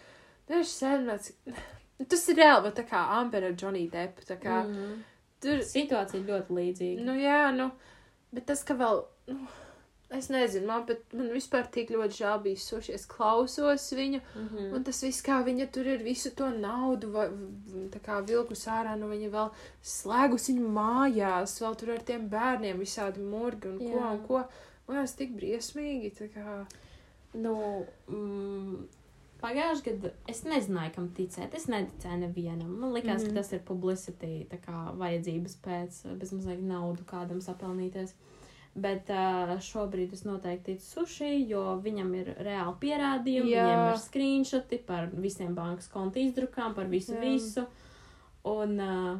daži sēdināts. [laughs] Tas ir reāli, tā kā Amber ar Johnny Depp, tā kā mm. mm. tur, Situācija ļoti līdzīga. nu jā, nu, bet tas, ka vēl, nu, es nezinu, man, bet man vispār tik ļoti žēl bija sushi, es klausos viņu, Mm -hmm. Un tas viss, kā viņa tur ir visu to naudu, vai, v- tā kā vilkus ārā, nu viņa vēl slēgus viņu mājās, vēl tur ar tiem bērniem visādi murgi un ko Jā. un ko. Man tas tik briesmīgi, tā kā. Nu, mm, pagājušajā gadā es nezināju, kam ticēt. Es neticēju nevienam. Man liekas, mm -hmm. Mhm. ka tas ir publicity, tā kā vajadzības pēc, bezmazliet naudu kādam sapelnīties. Bet uh, šobrīd es noteikti ticu suši, jo viņam ir reāli pierādījumi, Jā. Viņam ir screenshoti par visiem bankas konta izdrukām, par visu, Jā. Visu. Un uh,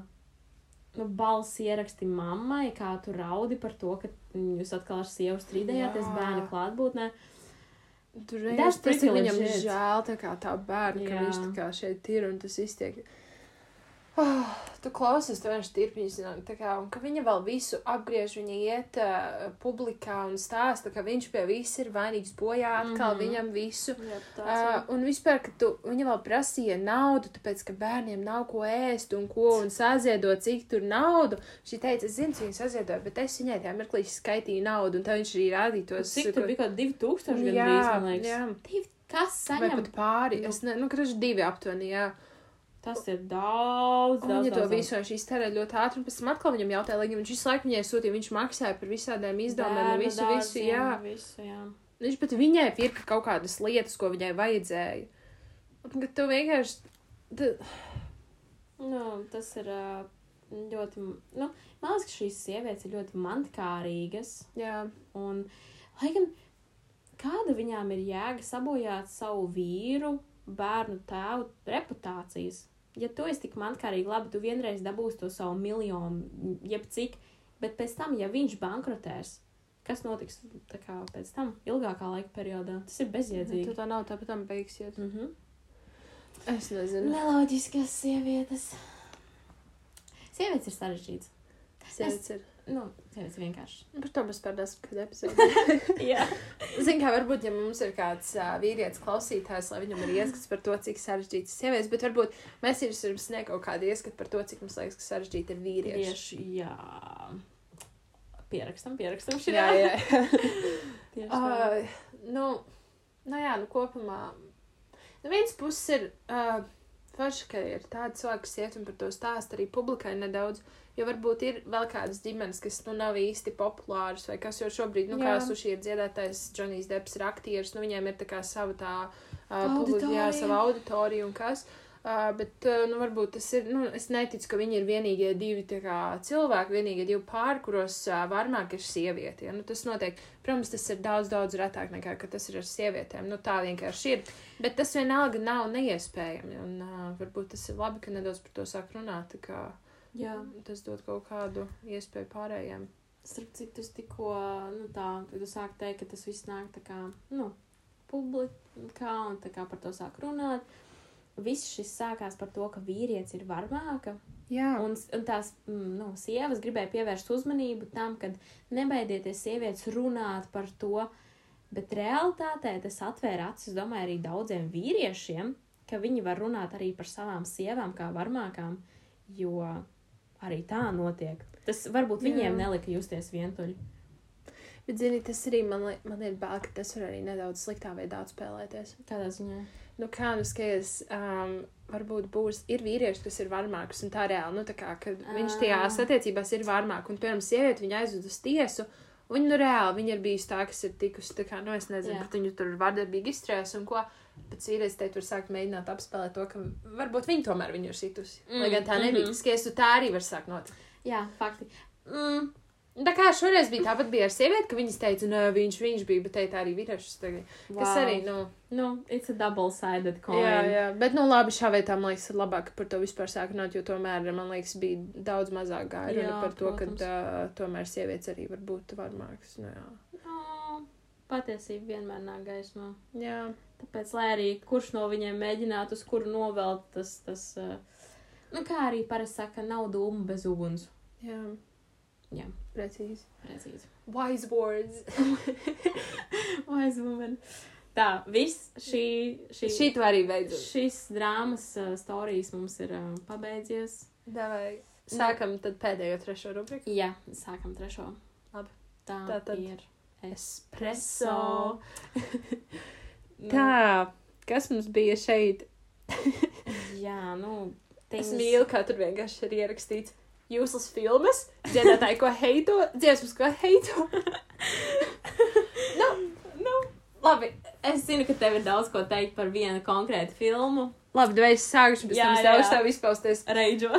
nu, balss ieraksti mammai, kā tu raudi par to, ka jūs atkal ar sievu strīdējāties Jā. bērna klātbūtnē. Tur vienkārši tas ir pretty viņam legit. žēl, tā kā tā bērna, ka Jā. viņš tā kā šeit ir un tas iztiek. Oh, [sighs] tu klausies, tu vienkārši tirpiņš tā kā, un ka viņa vēl visu apgriež, viņa iet uh, publikā un stāsta, ka viņš pie viss ir vainīgs bojā, atkal mm. -hmm. viņam visu. Jā, Uh, un vispār, ka tu, viņa vēl prasīja naudu, tāpēc, ka bērniem nav ko ēst un ko, un saziedot, cik tur naudu. Šī teica, es zinu, viņa saziedoja, bet es viņai tajā mirklī skaitīju naudu, un tā viņš arī rādīja tos. Cik tur bija kaut 2000 Jā, gandrīz, man liekas. jā. Divi, kas Vai saņem? pat pāri. Nu. Es ne, nu, kraši divi aptuveni, jā. Tas ir daudz, Un daudz. Viņa to daudz, visu viņš iztērē ļoti ātri, un pēc tam atkal viņam jautāja, lai viņš visu laiku viņai sūtīja, viņš maksāja par visādiem izdevumiem, un visu, visu, dārziem, jā. Visu, jā. Viņš pat viņai pirka kaut kādas lietas, ko viņai vajadzēja. Un, kad tu vienkārši. Tu... Nu, tas ir ļoti. Nu, man liekas, ka šīs sievietes ir ļoti mankārīgas. Jā, Un, lai gan kāda viņām ir jēga sabojāt savu vīru, bērnu tēvu reputācijas? Ja tu esi tik mankārīgi, labi, tu vienreiz dabūsi to savu miljonu, jeb cik, bet pēc tam, ja viņš bankrotēs, kas notiks kā, pēc tam, ilgākā laika periodā, tas ir tu bezjēdzīgi. tā nav tāpat tam beigsies. Mm -hmm. Es nezinu. Neloģiskas sievietes. Sievietes ir sarežģītas. Sievietes ir. Nu, sievietes vienkārši. Par to mēs pārdāsim kādu epizodi. [laughs] Jā. Zini, kā varbūt, ja mums ir kāds uh, vīrietis klausītājs, lai viņam ir ieskats par to, cik sarežģītas ir sievietes, bet varbūt mēs jums varam sniegt kaut kādu ieskatu par to, cik mums liekas, ka sarežģīti ir vīrieši. Tieši, jā. Pierakstam, pierakstam šī Jā, jā. [laughs] Tieši tā. Uh, nu, nu jā, nu kopumā. Nu, viens puses ir uh, forši, ka ir tādi cilvēki, kas iet un par to stāst arī publikai nedaudz. Jo varbūt ir vēl kādas ģimenes, kas nu nav īsti populāras, vai kas jau šobrīd, nu, kā Jā. suši ir dziedātais, Džonijs Deps ir aktieris, nu, viņiem ir tā kā sava tā uh, jā, sava auditorija un kas. Uh, bet, uh, nu, varbūt tas ir, nu, es neticu, ka viņi ir vienīgie divi kā cilvēki, vienīgie divi pāri, kuros uh, varmāk ir sieviete. Ja? Nu, tas notiek, protams, tas ir daudz, daudz retāk nekā, ka tas ir ar sievietēm. Nu, tā vienkārši ir. Bet tas vienalga nav neiespējami. Un uh, varbūt tas ir labi, ka nedaudz par to sāk runāt. Kā, Jā. tas dod kaut kādu iespēju pārējiem. Starp citu, es tikko, nu tā, kad tu sāki teikt, ka tas viss nāk tā kā, nu, publikā un tā kā par to sāk runāt. Viss šis sākās par to, ka vīrietis ir varmāka, Jā, Un, un tās nu, sievas gribēja pievērst uzmanību tam, ka nebaidieties sievietes runāt par to, bet realitātē tas atvēra acis, domāju, arī daudziem vīriešiem, ka viņi var runāt arī par savām sievām kā varmākām, jo arī tā notiek. Tas varbūt viņiem Jā. nelika justies vientuļi. bet zini, tas arī man, li man ir bail, ka tas var arī nedaudz sliktā veidā atspēlēties. Kādā ziņā? Nu, kā nu skaties, um, varbūt būs, ir vīrieši, kas ir varmāks, un tā reāli, nu, tā kā, kad viņš tajās attiecībās ir varmāk, un, piemēram, sieviete viņa aizved uz tiesu, viņa, nu, reāli, viņa ir bijusi tā, kas ir tikusi, tā kā, nu, es nezinu, bet viņu tur vardarbīgi izstrēs, un ko, bet vīrietis te tur sāk mēģināt apspēlēt to, ka varbūt viņa tomēr viņu ir situsi, mm, lai gan tā nebija, mm -hmm. skaties, tu tā arī var sākt notikt. Jā, fakti. Mm, Tā kā šoreiz bija tāpat bija ar sievieti, ka viņas teica, nē, viņš, viņš bija, bet te tā arī vīriešus tagad. Wow. Kas arī, nu, Nu, it's a double-sided coin. Jā, jā, bet, nu, labi, šā veidā, man liekas, labāk par to vispār sākot, jo tomēr, man liekas, bija daudz mazāk Jā, par to, ka protams. uh, tomēr sievietes arī var būt varmākas. Nu, jā. Nu, patiesība vienmēr nāk gaismā. jā, Tāpēc, lai arī kurš no viņiem mēģinātu uz kuru novelt, tas, tas uh, nu, kā arī parasti saka, nav dūmu bez uguns. jā. Jā. Precīzi. Precīzi. Wise words. [laughs] Wise woman. Tā, viss šī, šī, Šī tu arī beidzot. šis drāmas uh, stāstījums mums ir uh, pabeidzies. Davai. Sākam tad pēdējo trešo rubriku. Jā, sākam trešo. Labi. Tā, Tā tad ir Espresso. [laughs] [laughs] Nu, Tā, kas mums bija šeit? Jā, nu, Es things- mīlu, kā tur vienkārši ir ierakstīts. Jūslas filmas, dziedātāji, ko heito, dziesmas, ko heito. nu, nu, labi. Es zinu, ka tev ir daudz ko teikt par vienu konkrētu filmu. Labi, vai es sākšu, bet es ļaušu tev izpausties. Reidžo.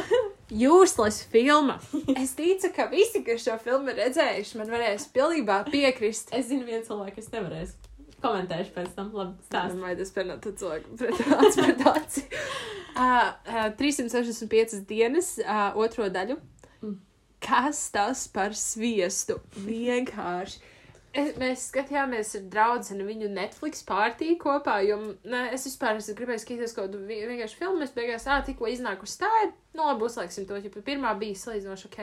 Useless filma. Es ticu, ka visi, kas šo filmu redzējuši, man varēs pilnībā piekrist. es zinu vienu cilvēku, kas nevarēs. Komentēšu pēc tam, labi, Es stāst. domāju, tas no cilvēku aci. Uh, uh, 365 dienas, uh, otro daļu. Mm. Kas tas par sviestu? Vienkārši. Es, mēs skatījāmies ar draugu viņu Netflix pārtīku kopā, jo ne, es vispār es gribēju skatīties kaut kādu vi- vienkārši filmu. Mēs beigās, ah, tikko iznākusi tā, nu, labi, uzlieksim to, jo pirmā bija salīdzinoši ok.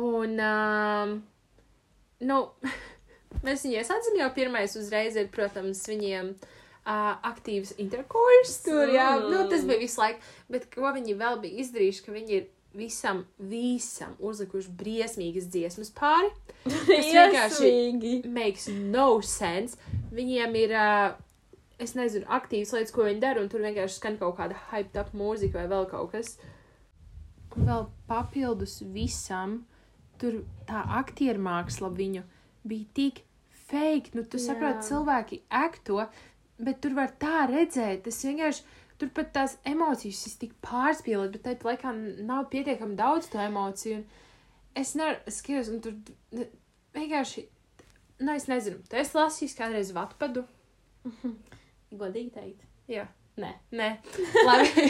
Un, um, nu, [laughs] mēs viņu iesācām jau pirmais uzreiz ir, protams, viņiem uh, aktīvs interkurs. Tur, jā, nu, tas bija visu laiku. Bet ko viņi vēl bija izdarījuši, ka viņi ir visam, visam uzlikuši briesmīgas dziesmas pāri. Tas [laughs] vienkārši makes no sense. Viņiem ir, uh, es nezinu, aktīvas lietas, ko viņi dara, un tur vienkārši skan kaut kāda hyped up mūzika vai vēl kaut kas. Un vēl papildus visam, tur tā aktieru māksla viņu bija tik fake. Nu, tu Jā. saproti, cilvēki akto, bet tur var tā redzēt. Tas vienkārši. Tur pat tās emocijas ir tik pārspīlētas, bet tajā laikā nav pietiekami daudz to emociju. Un es skatīties, un tur vienkārši, nu, es nezinu, tu esi lasījis kādreiz vatpadu. Godīgi teikt. Jā. Nē. Nē, [laughs] labi.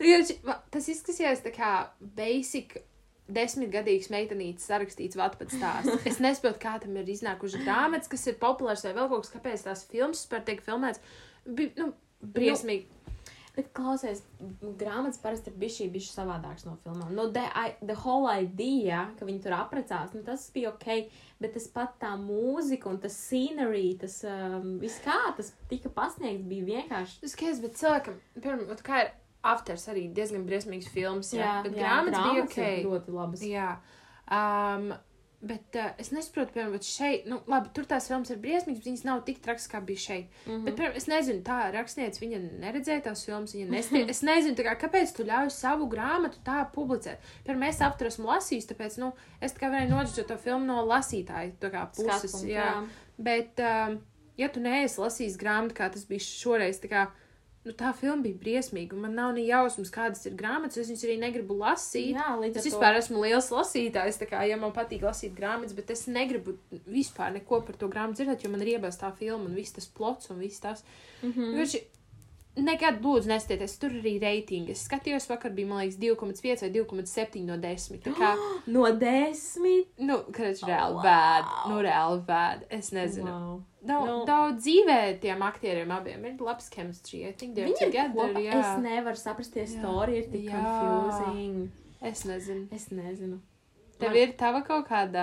[laughs] Tas izskatījās tā kā basic. Desmitgadīgs meitenītes sarakstīts vatpads stāsts. Es nesaprotu, kā tam ir iznākuši grāmatas, kas ir populārs vai vēl kaut kas, kāpēc tās filmas par tiek filmētas. Bija, nu, briesmīgi. Bet klausies, grāmatas parasti ir bijusi bijusi savādākas no filmām. Nu, the, I, the whole idea, ka viņi tur apprecās, nu, tas bija ok, bet tas pat tā mūzika un tas scenery, tas um, viss kā tas tika pasniegts, bija vienkārši. Tas skaidrs, bet cilvēkam, ot kā ir Afters arī diezgan briesmīgs films, jā, bet grāmatas bija ok. ļoti labas. Jā, um, bet uh, es nesaprotu, piemēram, šeit, nu, labi, tur tās filmas ir briesmīgas, bet viņas nav tik trakas, kā bija šeit. Mm. -hmm. Bet, piemēram, es nezinu, tā rakstniece, viņa neredzēja tās filmas, viņa [laughs] nestie... Es nezinu, kā, kāpēc tu ļauj savu grāmatu tā publicēt. Piemēram, es apturu esmu lasījis, tāpēc, nu, es tā kā varēju noģišķot to filmu no lasītāja, tā kā puses, Skatu punktu, jā. jā. Bet, um, ja tu neesi lasījis grāmatu, kā tas bija šoreiz, tā kā, nu, tā filma bija briesmīga, un man nav ne jausmas, kādas ir grāmatas, es viņas arī negribu lasīt. Jā, līdz Es ar to- vispār esmu liels lasītājs, tā kā, ja man patīk lasīt grāmatas, bet es negribu vispār neko par to grāmatu dzirdēt, jo man ir iebāzta tā filma un viss tas plots un viss tas. Mm. -hmm. Nekad lūdzu nestieties, tur arī reitingi. Es skatījos, vakar bija, man liekas, 2,5 vai 2,7 no 10. Tā kā, [gasps] No desmit. nu, kad reāli wow. bēd, nu, reāli bēd. Es nezinu. Wow. Daudz, Nu. daudz dzīvē tiem aktieriem abiem ir labs chemistry. I think they're Viņi ir jā. Es nevaru saprast, tie stori ir tik Jā. confusing. Es nezinu. Es nezinu. Tev Man- ir tava kaut kāda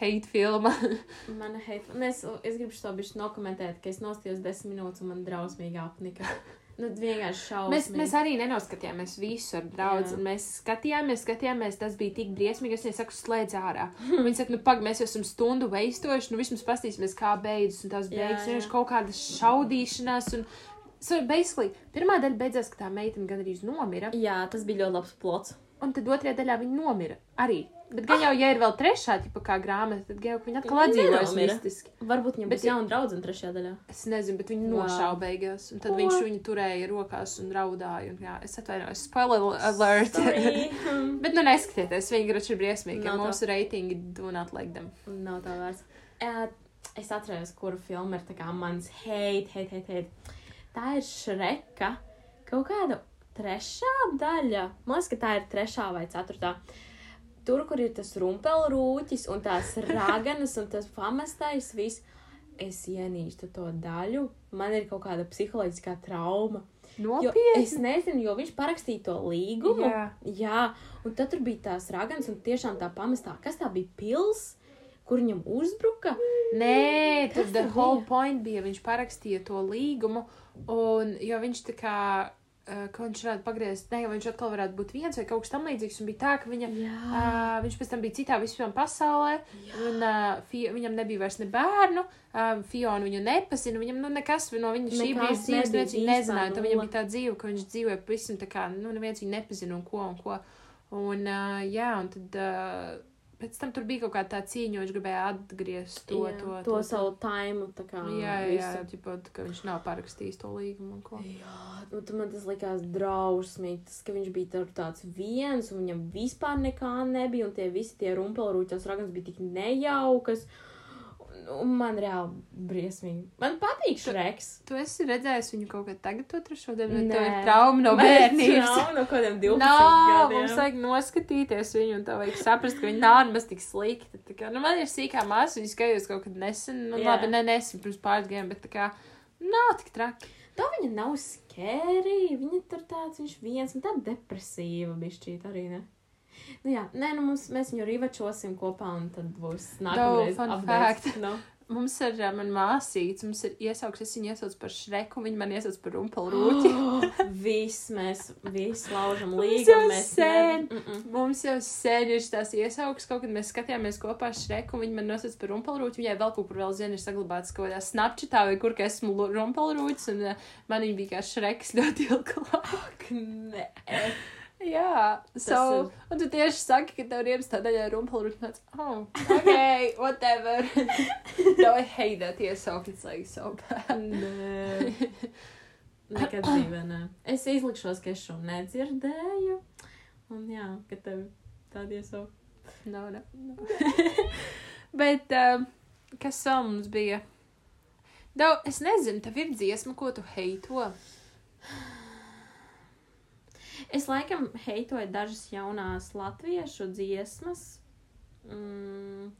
hate filma. [laughs] Mana hate. Un es, es gribu šo bišķi nokomentēt, ka es nostījos desmit minūtes un man drausmīgi apnika. [laughs] Nu, vienkārši šausmīgi. Mēs, mēs arī nenoskatījāmies visu ar draugu. Mēs skatījāmies, skatījāmies, tas bija tik briesmīgi. Es viņai saku, slēdz ārā. Un Viņi saka, nu, pagaidi, mēs jau esam stundu veistojuši, nu, vismaz pastīsimies, kā beidzas. Un tās beigas vienkārši kaut kādas šaudīšanās. Un, so, basically, pirmā daļa beidzās, ka tā meitene gan arī nomira. Jā, tas bija ļoti labs plots. Un tad otrajā daļā viņa nomira arī. Bet gan jau, ja ir vēl trešā, tipa kā grāmata, tad gan jau viņa atkal atdzīvojas mistiski. Varbūt viņam Bet būs jauna draudzene trešajā daļā. Es nezinu, bet viņa nošāva beigās. Un tad Ko? viņš viņu turēja rokās un raudāja. Un, jā, es atvainojos, spoiler alert. [laughs] Bet nu neskatieties, viņi grūti ir briesmīgi. Tā. mūsu reitingi do not like them. Nav tā vērts. Uh, es atceros, kuru filmu ir tā kā mans hate, hate, hate, hate. Tā ir Šreka. Kaut kāda trešā daļa. Man liekas, ka tā ir trešā vai ceturtā. Tur, kur ir tas rumpelrūķis un tās raganas un tas pamestais viss. Es ienīstu to daļu. Man ir kaut kāda psiholoģiskā trauma. Nopietni! es nezinu, jo viņš parakstīja to līgumu. Jā. Jā, un tad tur bija tās raganas, un tiešām tā pamestā, kas tā bija pils, kur viņam uzbruka. Nē, tad the whole bija? point bija, viņš parakstīja to līgumu, un jo viņš tā kā, ka viņš varētu pagriezt, ne, viņš atkal varētu būt viens vai kaut kas tam līdzīgs, un bija tā, ka viņa, Jā, uh, viņš pēc tam bija citā vispār pasaulē, un uh, Fi viņam nebija vairs ne bērnu, uh, Fiona viņu nepazina, viņam, nu, nekas no viņa šī brīža dzīves, neviens viņu nezināja, tad viņam bija tā dzīve, ka viņš dzīvoja pavisam tā kā, nu, neviens viņu nepazina un ko un ko. Un, uh, jā, un tad uh, pēc tam tur bija kaut kā tā cīņa, viņš gribēja atgriezt to, jā, to, to savu taimu. tā kā Jā, jā, visu. ģipot, ka viņš nav parakstījis to līgumu. Jā, nu, tad man tas likās drausmīgi, tas, ka viņš bija tāds viens, un viņam vispār nekā nebija, un tie visi tie rumpelrūķos ragans bija tik nejaukas. Un, un man reāli briesmīgi. Man patīk Šreks. Tu esi redzējis viņu kaut kad tagad, to trešo dienu, vai tev ir trauma no [laughs] bērnības? [laughs] trauma No kādiem 12 Nav, gadiem. mums vajag noskatīties viņu, un tā vajag saprast, ka viņa nav nemaz tik slikta. Tā kā, nu, man ir sīkā māsa, viņas skatījos kaut kad nesen, nu, Jā. labi, ne nesen, pirms pāris gadiem, bet tā kā, nav tik traki. Tā viņa nav skērī. Viņa tur tāds, viņš viens un tā depresīva bišķīt arī, ne? [laughs] Nu jā, nē, nu mums, mēs viņu rivačosim kopā un tad būs fun updates. fact. [laughs] Nu. Mums ir, uh, man māsīts, mums ir iesauks, es viņu iesaucu par šreku, viņa man iesauc par rumpalu rūķi. Viss mēs, visi laužam Mums jau Mēs sen. Mm -mm. Mums jau sen ir tās iesaukas, kaut kad mēs skatījāmies kopā šreku, viņa man nosauc par rumpalrūķi. Viņai vēl kaut kur vēl zina, ir saglabāts kaut kādā snapčatā vai kur, ka esmu rumpalrūķis, un uh, man viņa bija kā šreks ļoti ilgi klāt. Nē. Jā, so, ir- un tu tieši saki, ka tev ir ierakstā daļā rumpalrūķi, nāc, oh, [laughs] ok, whatever. [laughs] no, I hate that iesaukt, it's like so bad. Nē. [laughs] Nekad dzīvē, nē. Es izlikšos, ka es šo nedzirdēju. Un jā, ka tev tādi iesaukt. No, no, no. Bet, um, kas vēl mums bija? Daudz, es nezinu, tev ir dziesma, ko tu heito. [sighs] Es laikam heitoju dažas jaunās latviešu dziesmas. Mm.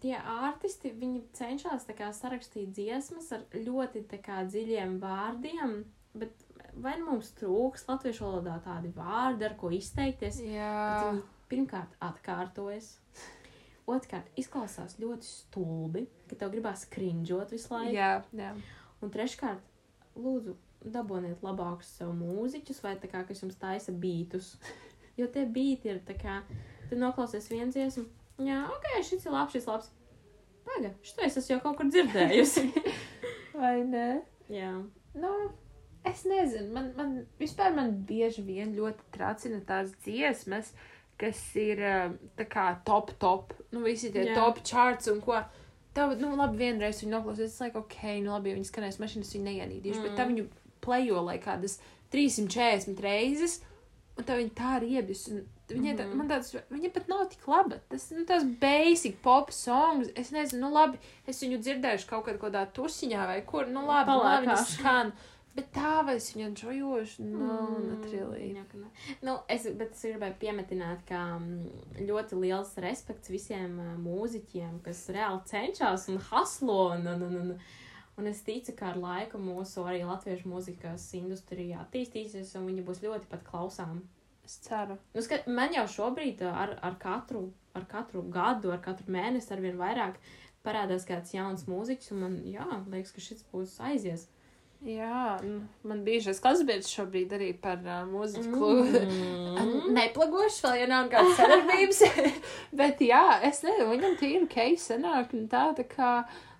Tie artisti, viņi cenšas kā sarakstīt dziesmas ar ļoti kā dziļiem vārdiem, bet vai nu mums trūks latviešu valodā tādi vārdi, ar ko izteikties? Jā, pirmkārt atkārtojas. Otrkārt, izklausās ļoti stulbi, ka tev gribās krinžot visu laiku. jā, jā. Un treškārt, lūdzu, dabūniet labākus sev mūziķus, vai tā kā kas jums taisa bītus. [laughs] Jo tie bīti ir tā kā, tu noklausies viens dziesmu, jā, ok, šis ir labs, šis labs. Paga, šito es esmu jau kaut kur dzirdējusi. [laughs] Vai ne? jā. Nu, es nezinu, man, man vispār man bieži vien ļoti tracina tās dziesmas, kas ir um, tā kā top, top, nu, visi tie Jā. top charts un ko. Tev, nu, labi, vienreiz viņu noklausīs, es laiku, ok, nu, labi, ja viņi skanēs mašīnas, viņu neienīdīšu, mm. bet tā viņu plejo, lai kādas 340 reizes, un tā viņa tā riebjas, viņa, tā, Mhm. man tāds, viņa pat nav tik laba, tas, nu, tās basic pop songs, es nezinu, nu, labi, es viņu dzirdēšu kaut kad kādā tusiņā vai kur, nu, labi, nu, labi, skan, bet tā vai es viņu enjoyošu, no, Mm, not really. jā, ne. Nu, es, bet es gribēju piemetināt, ka mm, ļoti liels respekts visiem mūziķiem, kas reāli cenšas un haslo. Un, un, un, un, un es ticu, ka ar laiku mūsu arī latviešu mūzikas industrijā attīstīsies, un viņi būs ļoti pat klausām. Es ceru. Nu, skat, man jau šobrīd ā, ar, ar, katru, ar katru gadu, ar katru mēnesi arvien vairāk parādās kāds jauns mūziķis, un man jā, liekas, ka šis būs aizies. Jā, man bijušais klasbiedrs šobrīd arī par uh, mūzikas klubu. Mm. [laughs] Neplagošs vēl, ja nav nekādas sadarbības. [laughs] [laughs] Bet jā, es nezinu, viņam tīri case sanāk un tā, tā kā,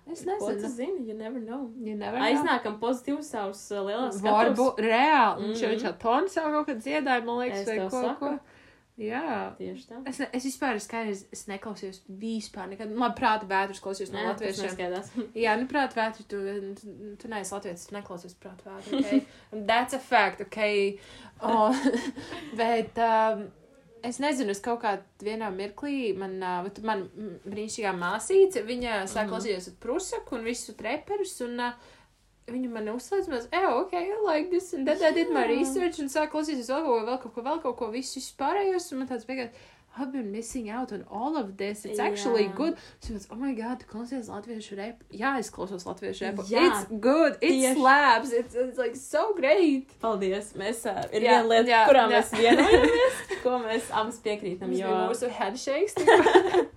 es nezinu. zini? You never know. You never know. Aiznākam pozitīvu savus uh, lielās Varbūt reāli. Viņš jau viņš jau tonu savu kaut kad dziedāja, man liekas, Es vai ko, saku. ko. Jā. Tieši tā. Es, ne, es vispār skaidrs, es neklausījos vispār nekad. Labi, prāta vētras klausījos no Nē, latviešiem. [laughs] Jā, nu, prāt, vētri, tu, tu, tu neesi latviešu, tu neklausies prāt, vētri. Okay? And [laughs] That's a fact, ok. Oh, [laughs] bet um, es nezinu, es kaut kā vienā mirklī, man, uh, man mm, brīnišķīgā māsīca, viņa sāk Mhm. klausīties Prusaku un visu treperus, un uh, viņa man uzslēdz, mēs, eh, ok, I like this, and then I did my research, un sāk klausīties vēl kaut ko, vēl kaut ko, vēl kaut ko, visu vispārējos, un man tāds beigās, I've been missing out on all of this. It's actually Jā. good. So it's, oh my god, klausies latviešu repu. Jā, es klausos latviešu repu. Jā. It's good. It Tieši. slaps. It's, it's like so great. Paldies. Mēs uh, ir Jā, viena lieta, jā, kurā jā. mēs vienojamies, ko mēs abas piekrītam. Jo mūsu handshakes. [laughs]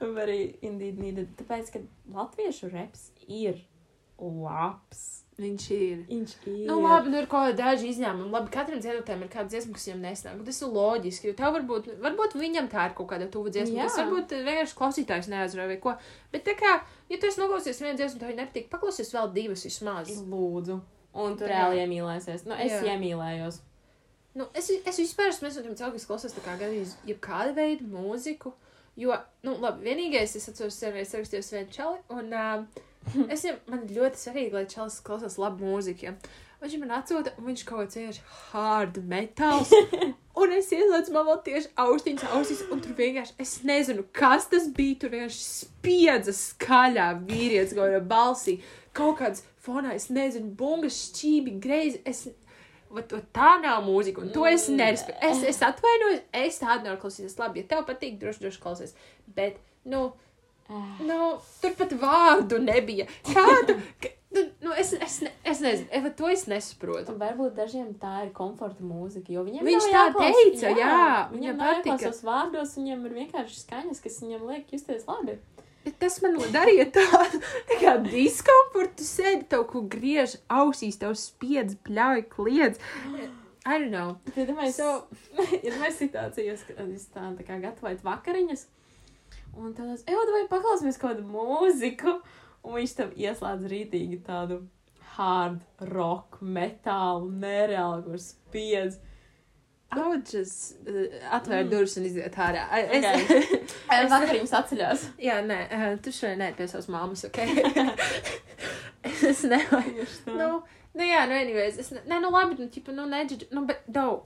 arī indeed needed. Tāpēc, ka latviešu reps ir labs. Viņš ir. Viņš ir. Nu, labi, nu ir kaut kādi daži izņēmumi. Labi, katram dziedātājam ir kāda dziesma, kas viņam nesnāk. un Tas ir loģiski, jo tā varbūt, varbūt viņam tā ir kaut kāda tuva dziesma. Jā. Tas varbūt vienkārši klausītājs neaizrauja vai ko. Bet tā kā, ja tu esi noklausies vienu dziesmu, tev nepatīk, paklausies vēl divas vismaz. Lūdzu. Un tu reāli iemīlēsies. Nu, es Jā. iemīlējos. Nu, es, es vispār esmu viens no tiem cilvēkiem, kas klausās tā kā gandrīz jebkāda veida mūziku. Jo, nu, labi, vienīgais, es atceros, es rakstīju vienu čali, un uh, es viņam, man ļoti svarīgi, lai čalis klausās labu mūziku. Ja. Viņš man atsūta, un viņš kaut ko cieši hard metāls. Un es ieslēdzu man vēl tieši austiņas, ausīs, un tur vienkārši, es nezinu, kas tas bija. Tur vienkārši spiedza skaļā vīrietis, kaut kādā balsī, kaut kāds fonā, es nezinu, bungas, šķībi, greizi. Es, Vat, vat tā nav mūzika, un to es nerespektēju. Es, es atvainojos, es tādu nevaru klausīties. Labi, ja tev patīk, droši, droši klausies. Bet, nu, nu tur pat vārdu nebija. Kādu? Nu, nu, es, es, ne, es nezinu, Eva, to es nesaprotu. Varbūt dažiem tā ir komforta mūzika, Viņš nav tā jāklaus- teica, jā, viņam viņam nav patika. jāklausās vārdos, viņiem ir vienkārši skaņas, kas viņam liek justies labi. Bet tas man darīja tādu tā kā diskomfortu. Tu sēdi tev, ko griež ausīs, tev spiedz, bļauj, kliedz. I don't know. Tad mēs, So- so... [laughs] ja mēs situācijas, kad es tā, tā kā gatavoju vakariņas, un tad es, ej, vai paklausīsimies kādu mūziku, un viņš tam ieslēdz rītīgi tādu hard rock, metālu, nereāli, kur spiedz. I would just uh, atvērt Mm. durvis un iziet ārā. Es, Okay. [laughs] Es- Vakariņas atceļās. Jā, nē, uh, tu šodien nē pie savas mammas, ok? [laughs] [laughs] es nevaru. Nu, nu, jā, nu, anyways, es, ne, nē, nu, labi, nu, ķipa, nu, neģidžu, nu, bet, dau,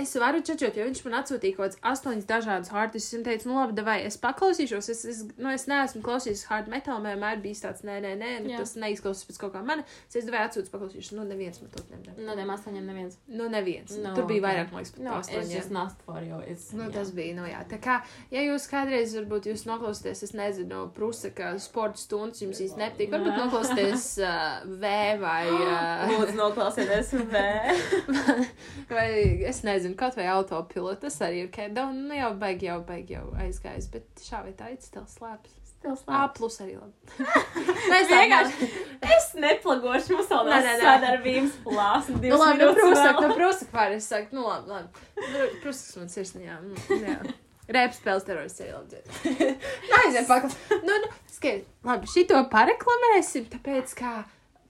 es varu džudžot, jo viņš man atsūtīja kaut kāds astoņas dažādas artistus, un teica, nu, labi, davai, es paklausīšos, es, es, nu, es neesmu klausījis hard metal, man vienmēr bijis tāds, nē, nē, nē, nu, Jā. tas neizklausās pēc kaut kā mana, es es davai atsūtu paklausīšos, nu, neviens man to nedara. No tiem astoņiem neviens. Nu, neviens. No, No, Tur bija vairāk, man liekas, pat No, it's astoņiem. just not for you. It's, Nu, jā. tas bija, nu jā. Tā kā, ja jūs kādreiz, varbūt jūs noklausāties, es nezinu, Prusaka sporta stundas, jums īsti nepatīk, varbūt noklausāties uh, V vai, uh, Lūdzu, noklausieties V. [laughs] vai, es nezinu, kaut vai autopilotu, tas arī ir, ka, nu jau baigi, jau baigi, jau aizgājis, bet šā vai tā, it's still slaps. Stils A, plus arī labi. [laughs] Mēs Vienkārši es neplagošu, mums vēl Nē, nav nē, nē. sadarbības plāns. Nu, labi, nu, Prusaka, nu, Prusaka pār, es saku, nu, labi, labi. Nu, Prusaks man sirsniņā, mm, jā. Rēps spēles terorists arī labi dzied. [laughs] Aiziet, pakla. Nu, nu, skaidrs. Labi, šito pareklamēsim, tāpēc, kā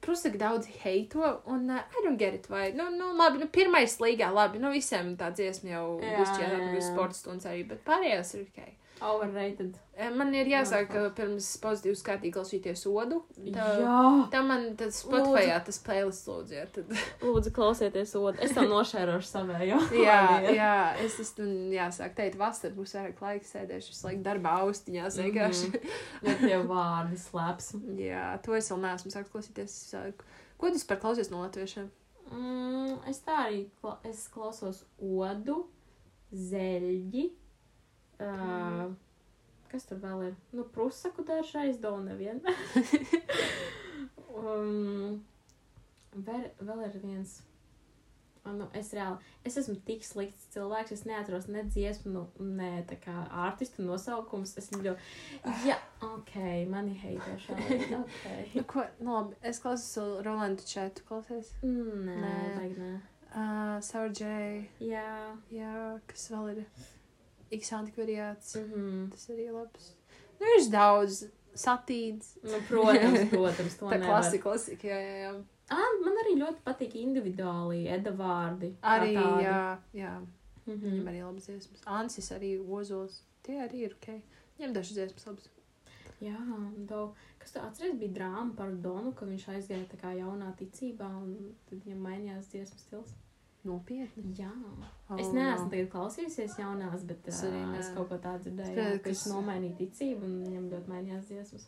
Prusaka daudz heito, un uh, I don't get it, vai, nu, nu, labi, nu, pirmais līgā, labi, nu, visiem tā dziesma jau Jā, būs jā. būs sports stundas arī, bet pārējās ir ok. Overrated. Eh, Man ir jāsaka, ka pirms pozitīvi skatīt klausīties odu. Tā, Jā. tā man tad Spotify tas playlists lūdzu, jā, tad. Lūdzu, klausieties otru. Es tam nošērošu savējo. [laughs] Jā, jā, es esmu, jāsaka, teikt, vasarā būs vairāk laika sēdēšu visu laiku darbā austiņās vienkārši. [laughs] Ja tie vārdi slēps. Jā, to es vēl neesmu sācis klausīties. Ko tu vispār klausies no latviešiem? Mm, es tā arī kla es klausos odu, zeļģi. Uh, kas tur vēl ir? Nu, prusaku dažreiz, dolu nevienmēr. [laughs] um, vēl, vēl ir viens. Ah, Nu, es reāli, es esmu tik slikts cilvēks, es neatceros ne dziesmu, nu, ne tā kā artistu nosaukums. Es ļoti, jā, ok, mani heitē šādi, [laughs] ok. Nu, ko, nu, labi, es klausos Rolandu četu, klausies. Mm, Nē, Nē. vajag nē. Uh, Sour J, Jā. jā, kas vēl ir? X antikvariāts, Mm -hmm. tas arī labs. Nu, ir daudz satīts. Nu, protams, [laughs] protams, Tā klasika, klasika, jā, jā, jā. Ah, man arī ļoti patīk individuāli Eda vārdi. kā Arī, tādi. jā, jā. Mhm. Viņam arī labas dziesmas. Ansis arī ozols. Tie arī ir ok. Viņam dažas dziesmas labas. Jā, do, kas tā atceries, bija drāma par Donu, ka viņš aizgāja tā kā jaunā ticībā, un tad viņam mainījās dziesmas stils. Nopietni. Jā, Oh, es neesmu tagad klausījusies jaunās, bet Es es, arī uh, es kaut ko tādu dzirdēju, Ka- kas- viņš nomainīja ticību, un viņam ļoti mainījās dziesmas.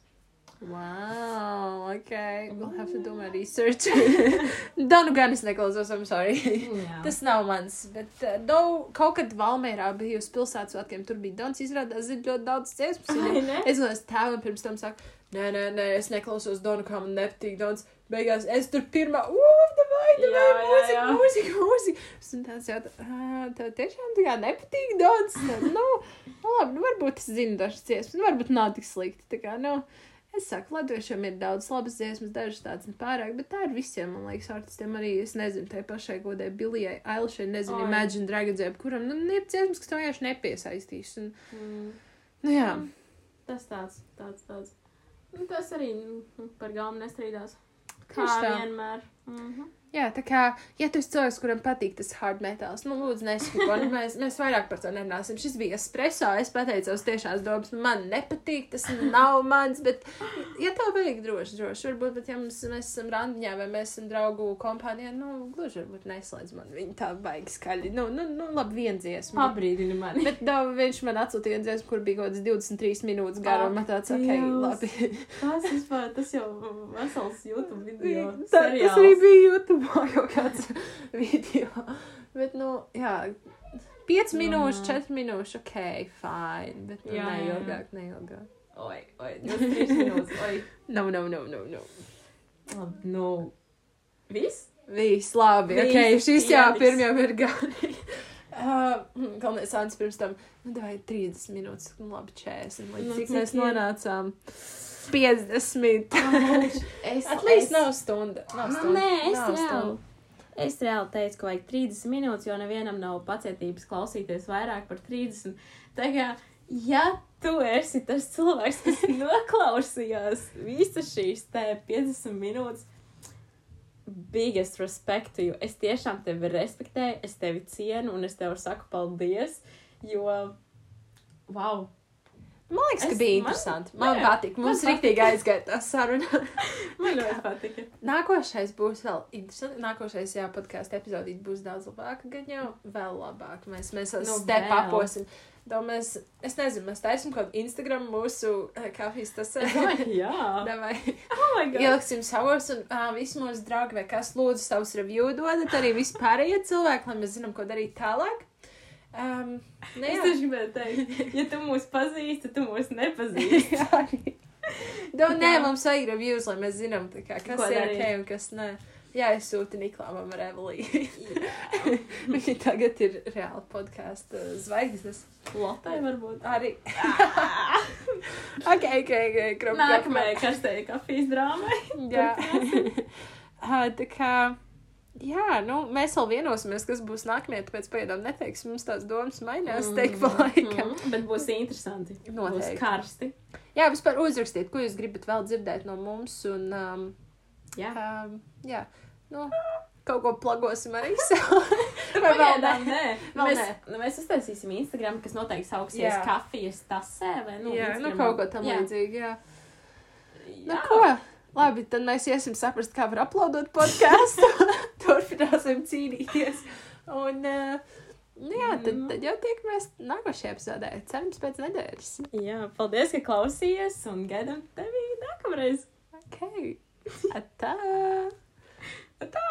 Wow, ok. We'll have to do my research. [laughs] Donu gan es neklausos, I'm sorry. Jā. Tas nav mans, bet uh, do, kaut kad Valmērā bija uz pilsētas svētkiem, tur bija Dons, izrādās, zina ļoti daudz dziesmas. Viņam. ne? Es tēvam pirms tam saku, nē, nē, nē, es neklausos Donu, kā man nepatīk Dons. Beigās es tur pirmā, uf, davai, Jā, jā, mūzika, jā. mūzika, mūzika. Es un tāds jautā, "Ā, tev tiešām tā kā nepatīk Dons? Tad, nu, nu, labi, nu, varbūt es zinu dažas dziesmas, nu, varbūt nav tik slikti. Tā kā, nu, es saku, latviešiem ir daudz labas dziesmas, dažas tādas nepārāk, bet tā ir visiem, man liekas, artistiem arī, es nezinu, tai pašai godai Bilijai Ailšai, nezinu, Oi. Imagine Dragons, jeb kuram, nu, ir dziesmas, kas tev vienkārši nepiesaistīs. Un, Mm. nu, jā. Tas tāds, tāds, tāds. Nu, tas arī nu, par galvu nestrīdās. Kā Tieši tā. vienmēr. Jā, tā kā, ja tu esi cilvēks, kuram patīk tas hard metāls, nu, lūdzu, nesaku, nu, mēs, mēs vairāk par to nerunāsim. Šis bija espreso, es pateicu savas tiešās domas, man nepatīk, tas nav mans, bet, ja tev vajag droši, droši, varbūt, bet, ja mums, mēs esam randiņā vai mēs esam draugu kompānijā, nu, gluži varbūt neslēdz man viņa tā baigi skaļi. Nu, nu, nu labi, viens dziesmu. Pabrīdini mani. Bet da, viņš man atsūtīja vienu dziesmu, kur bija kaut kāds 23 minūtes gara, un man tāds, ok, Dievs. labi. Tas vispār, tas jau vesels YouTube video. [laughs] Tā, tas arī bija YouTube kaut kāds [laughs] video. Bet, nu, jā, 5 Nu, minūtes, jā. 4 minūtes, ok, fine. Bet, nu, Jā, jā, jā. neilgāk, neilgāk. Oi, oi, 23 minūtes. Oi. No, no, no, no, no. Labi, nu. Viss? Viss labi, Viss ok, šis jā, pietiks. pirmajam ir gani. Uh, [laughs] Galvenais sāns pirms tam, nu, vai 30 minūtes, nu, labi, 40. Līdz Nu, cik mēs nonācām? 50. Es, Atlīdz nav stunda. Nav stunda. nē, es nav reāli. stunda. Es reāli teicu, ka vajag 30 minūtes, jo nevienam nav pacietības klausīties vairāk par 30. Tā kā, ja tu esi tas cilvēks, kas [laughs] noklausījās visas šīs te 50 minūtes, biggest respect to you. Es tiešām tevi respektēju, es tevi cienu un es tev saku paldies, jo, wow, Man liekas, ka Es- bija man- interesanti. Man, man patīk. Mums man rīktīgi aizgāja tā saruna. [laughs] man ļoti patika. Nākošais būs vēl interesanti. Nākošais, jā, podkāstu epizodīt būs daudz labāka, gan jau vēl labāk. Mēs, mēs Nu, step uposim. Mēs, es nezinu, mēs taisim kaut Instagram mūsu eh, kafijas tas. [laughs] Jā, [laughs] Davai. oh my god. Ieliksim savos un uh, visi mūsu draugi, vai kas lūdzu savus review dodat, arī vispārējie cilvēki, lai mēs zinām, ko darīt tālāk. Um, ne, Es jā. tieši gribēju teikt, ja tu mūs pazīsti, tu mūs nepazīsti. [laughs] Jā, nē, mums vajag reviews, lai mēs zinām, kā, kas Ko ir darīt? ok un kas nē. Jā, es sūtu Niklāmam ar Evelīnu. [laughs] Viņa tagad ir reāli podkāstu zvaigznes. Lotai varbūt. Arī. [laughs] ok, ok, ok. Krup, Nākamajai karstajai kafijas drāmai. Jā. Ā, tā kā. Jā, nu, mēs vēl vienosimies, kas būs nākamie, tāpēc pagaidām neteiksim, mums tās domas mainās, teik pa laikam. Mhm, Bet būs interesanti. Būs Noteikti. karsti. Jā, vispār uzrakstiet, ko jūs gribat vēl dzirdēt no mums, un, um, Jā. um, jā, nu, kaut ko plagosim arī [laughs] sev. [laughs] Vai vēl nē? nē. Vēl mēs, nē. nu, mēs uztaisīsim Instagram, kas noteikti sauksies Jā. kafijas tasē vai nu. jā, nu, Instagramā. kaut ko tam Jā. līdzīgi, jā. Nu, Jā. ko? Labi, tad mēs iesim saprast, kā var uploadot podkāstu. [laughs] Turpināsim cīnīties. Un, uh, nu, jā, tad, Mhm. tad jau tiekamies nākošajā epizodē. Cerams, pēc nedēļas. Jā, paldies, ka klausījies un gaidām tevi nākamreiz. Ok. Atā! Tā!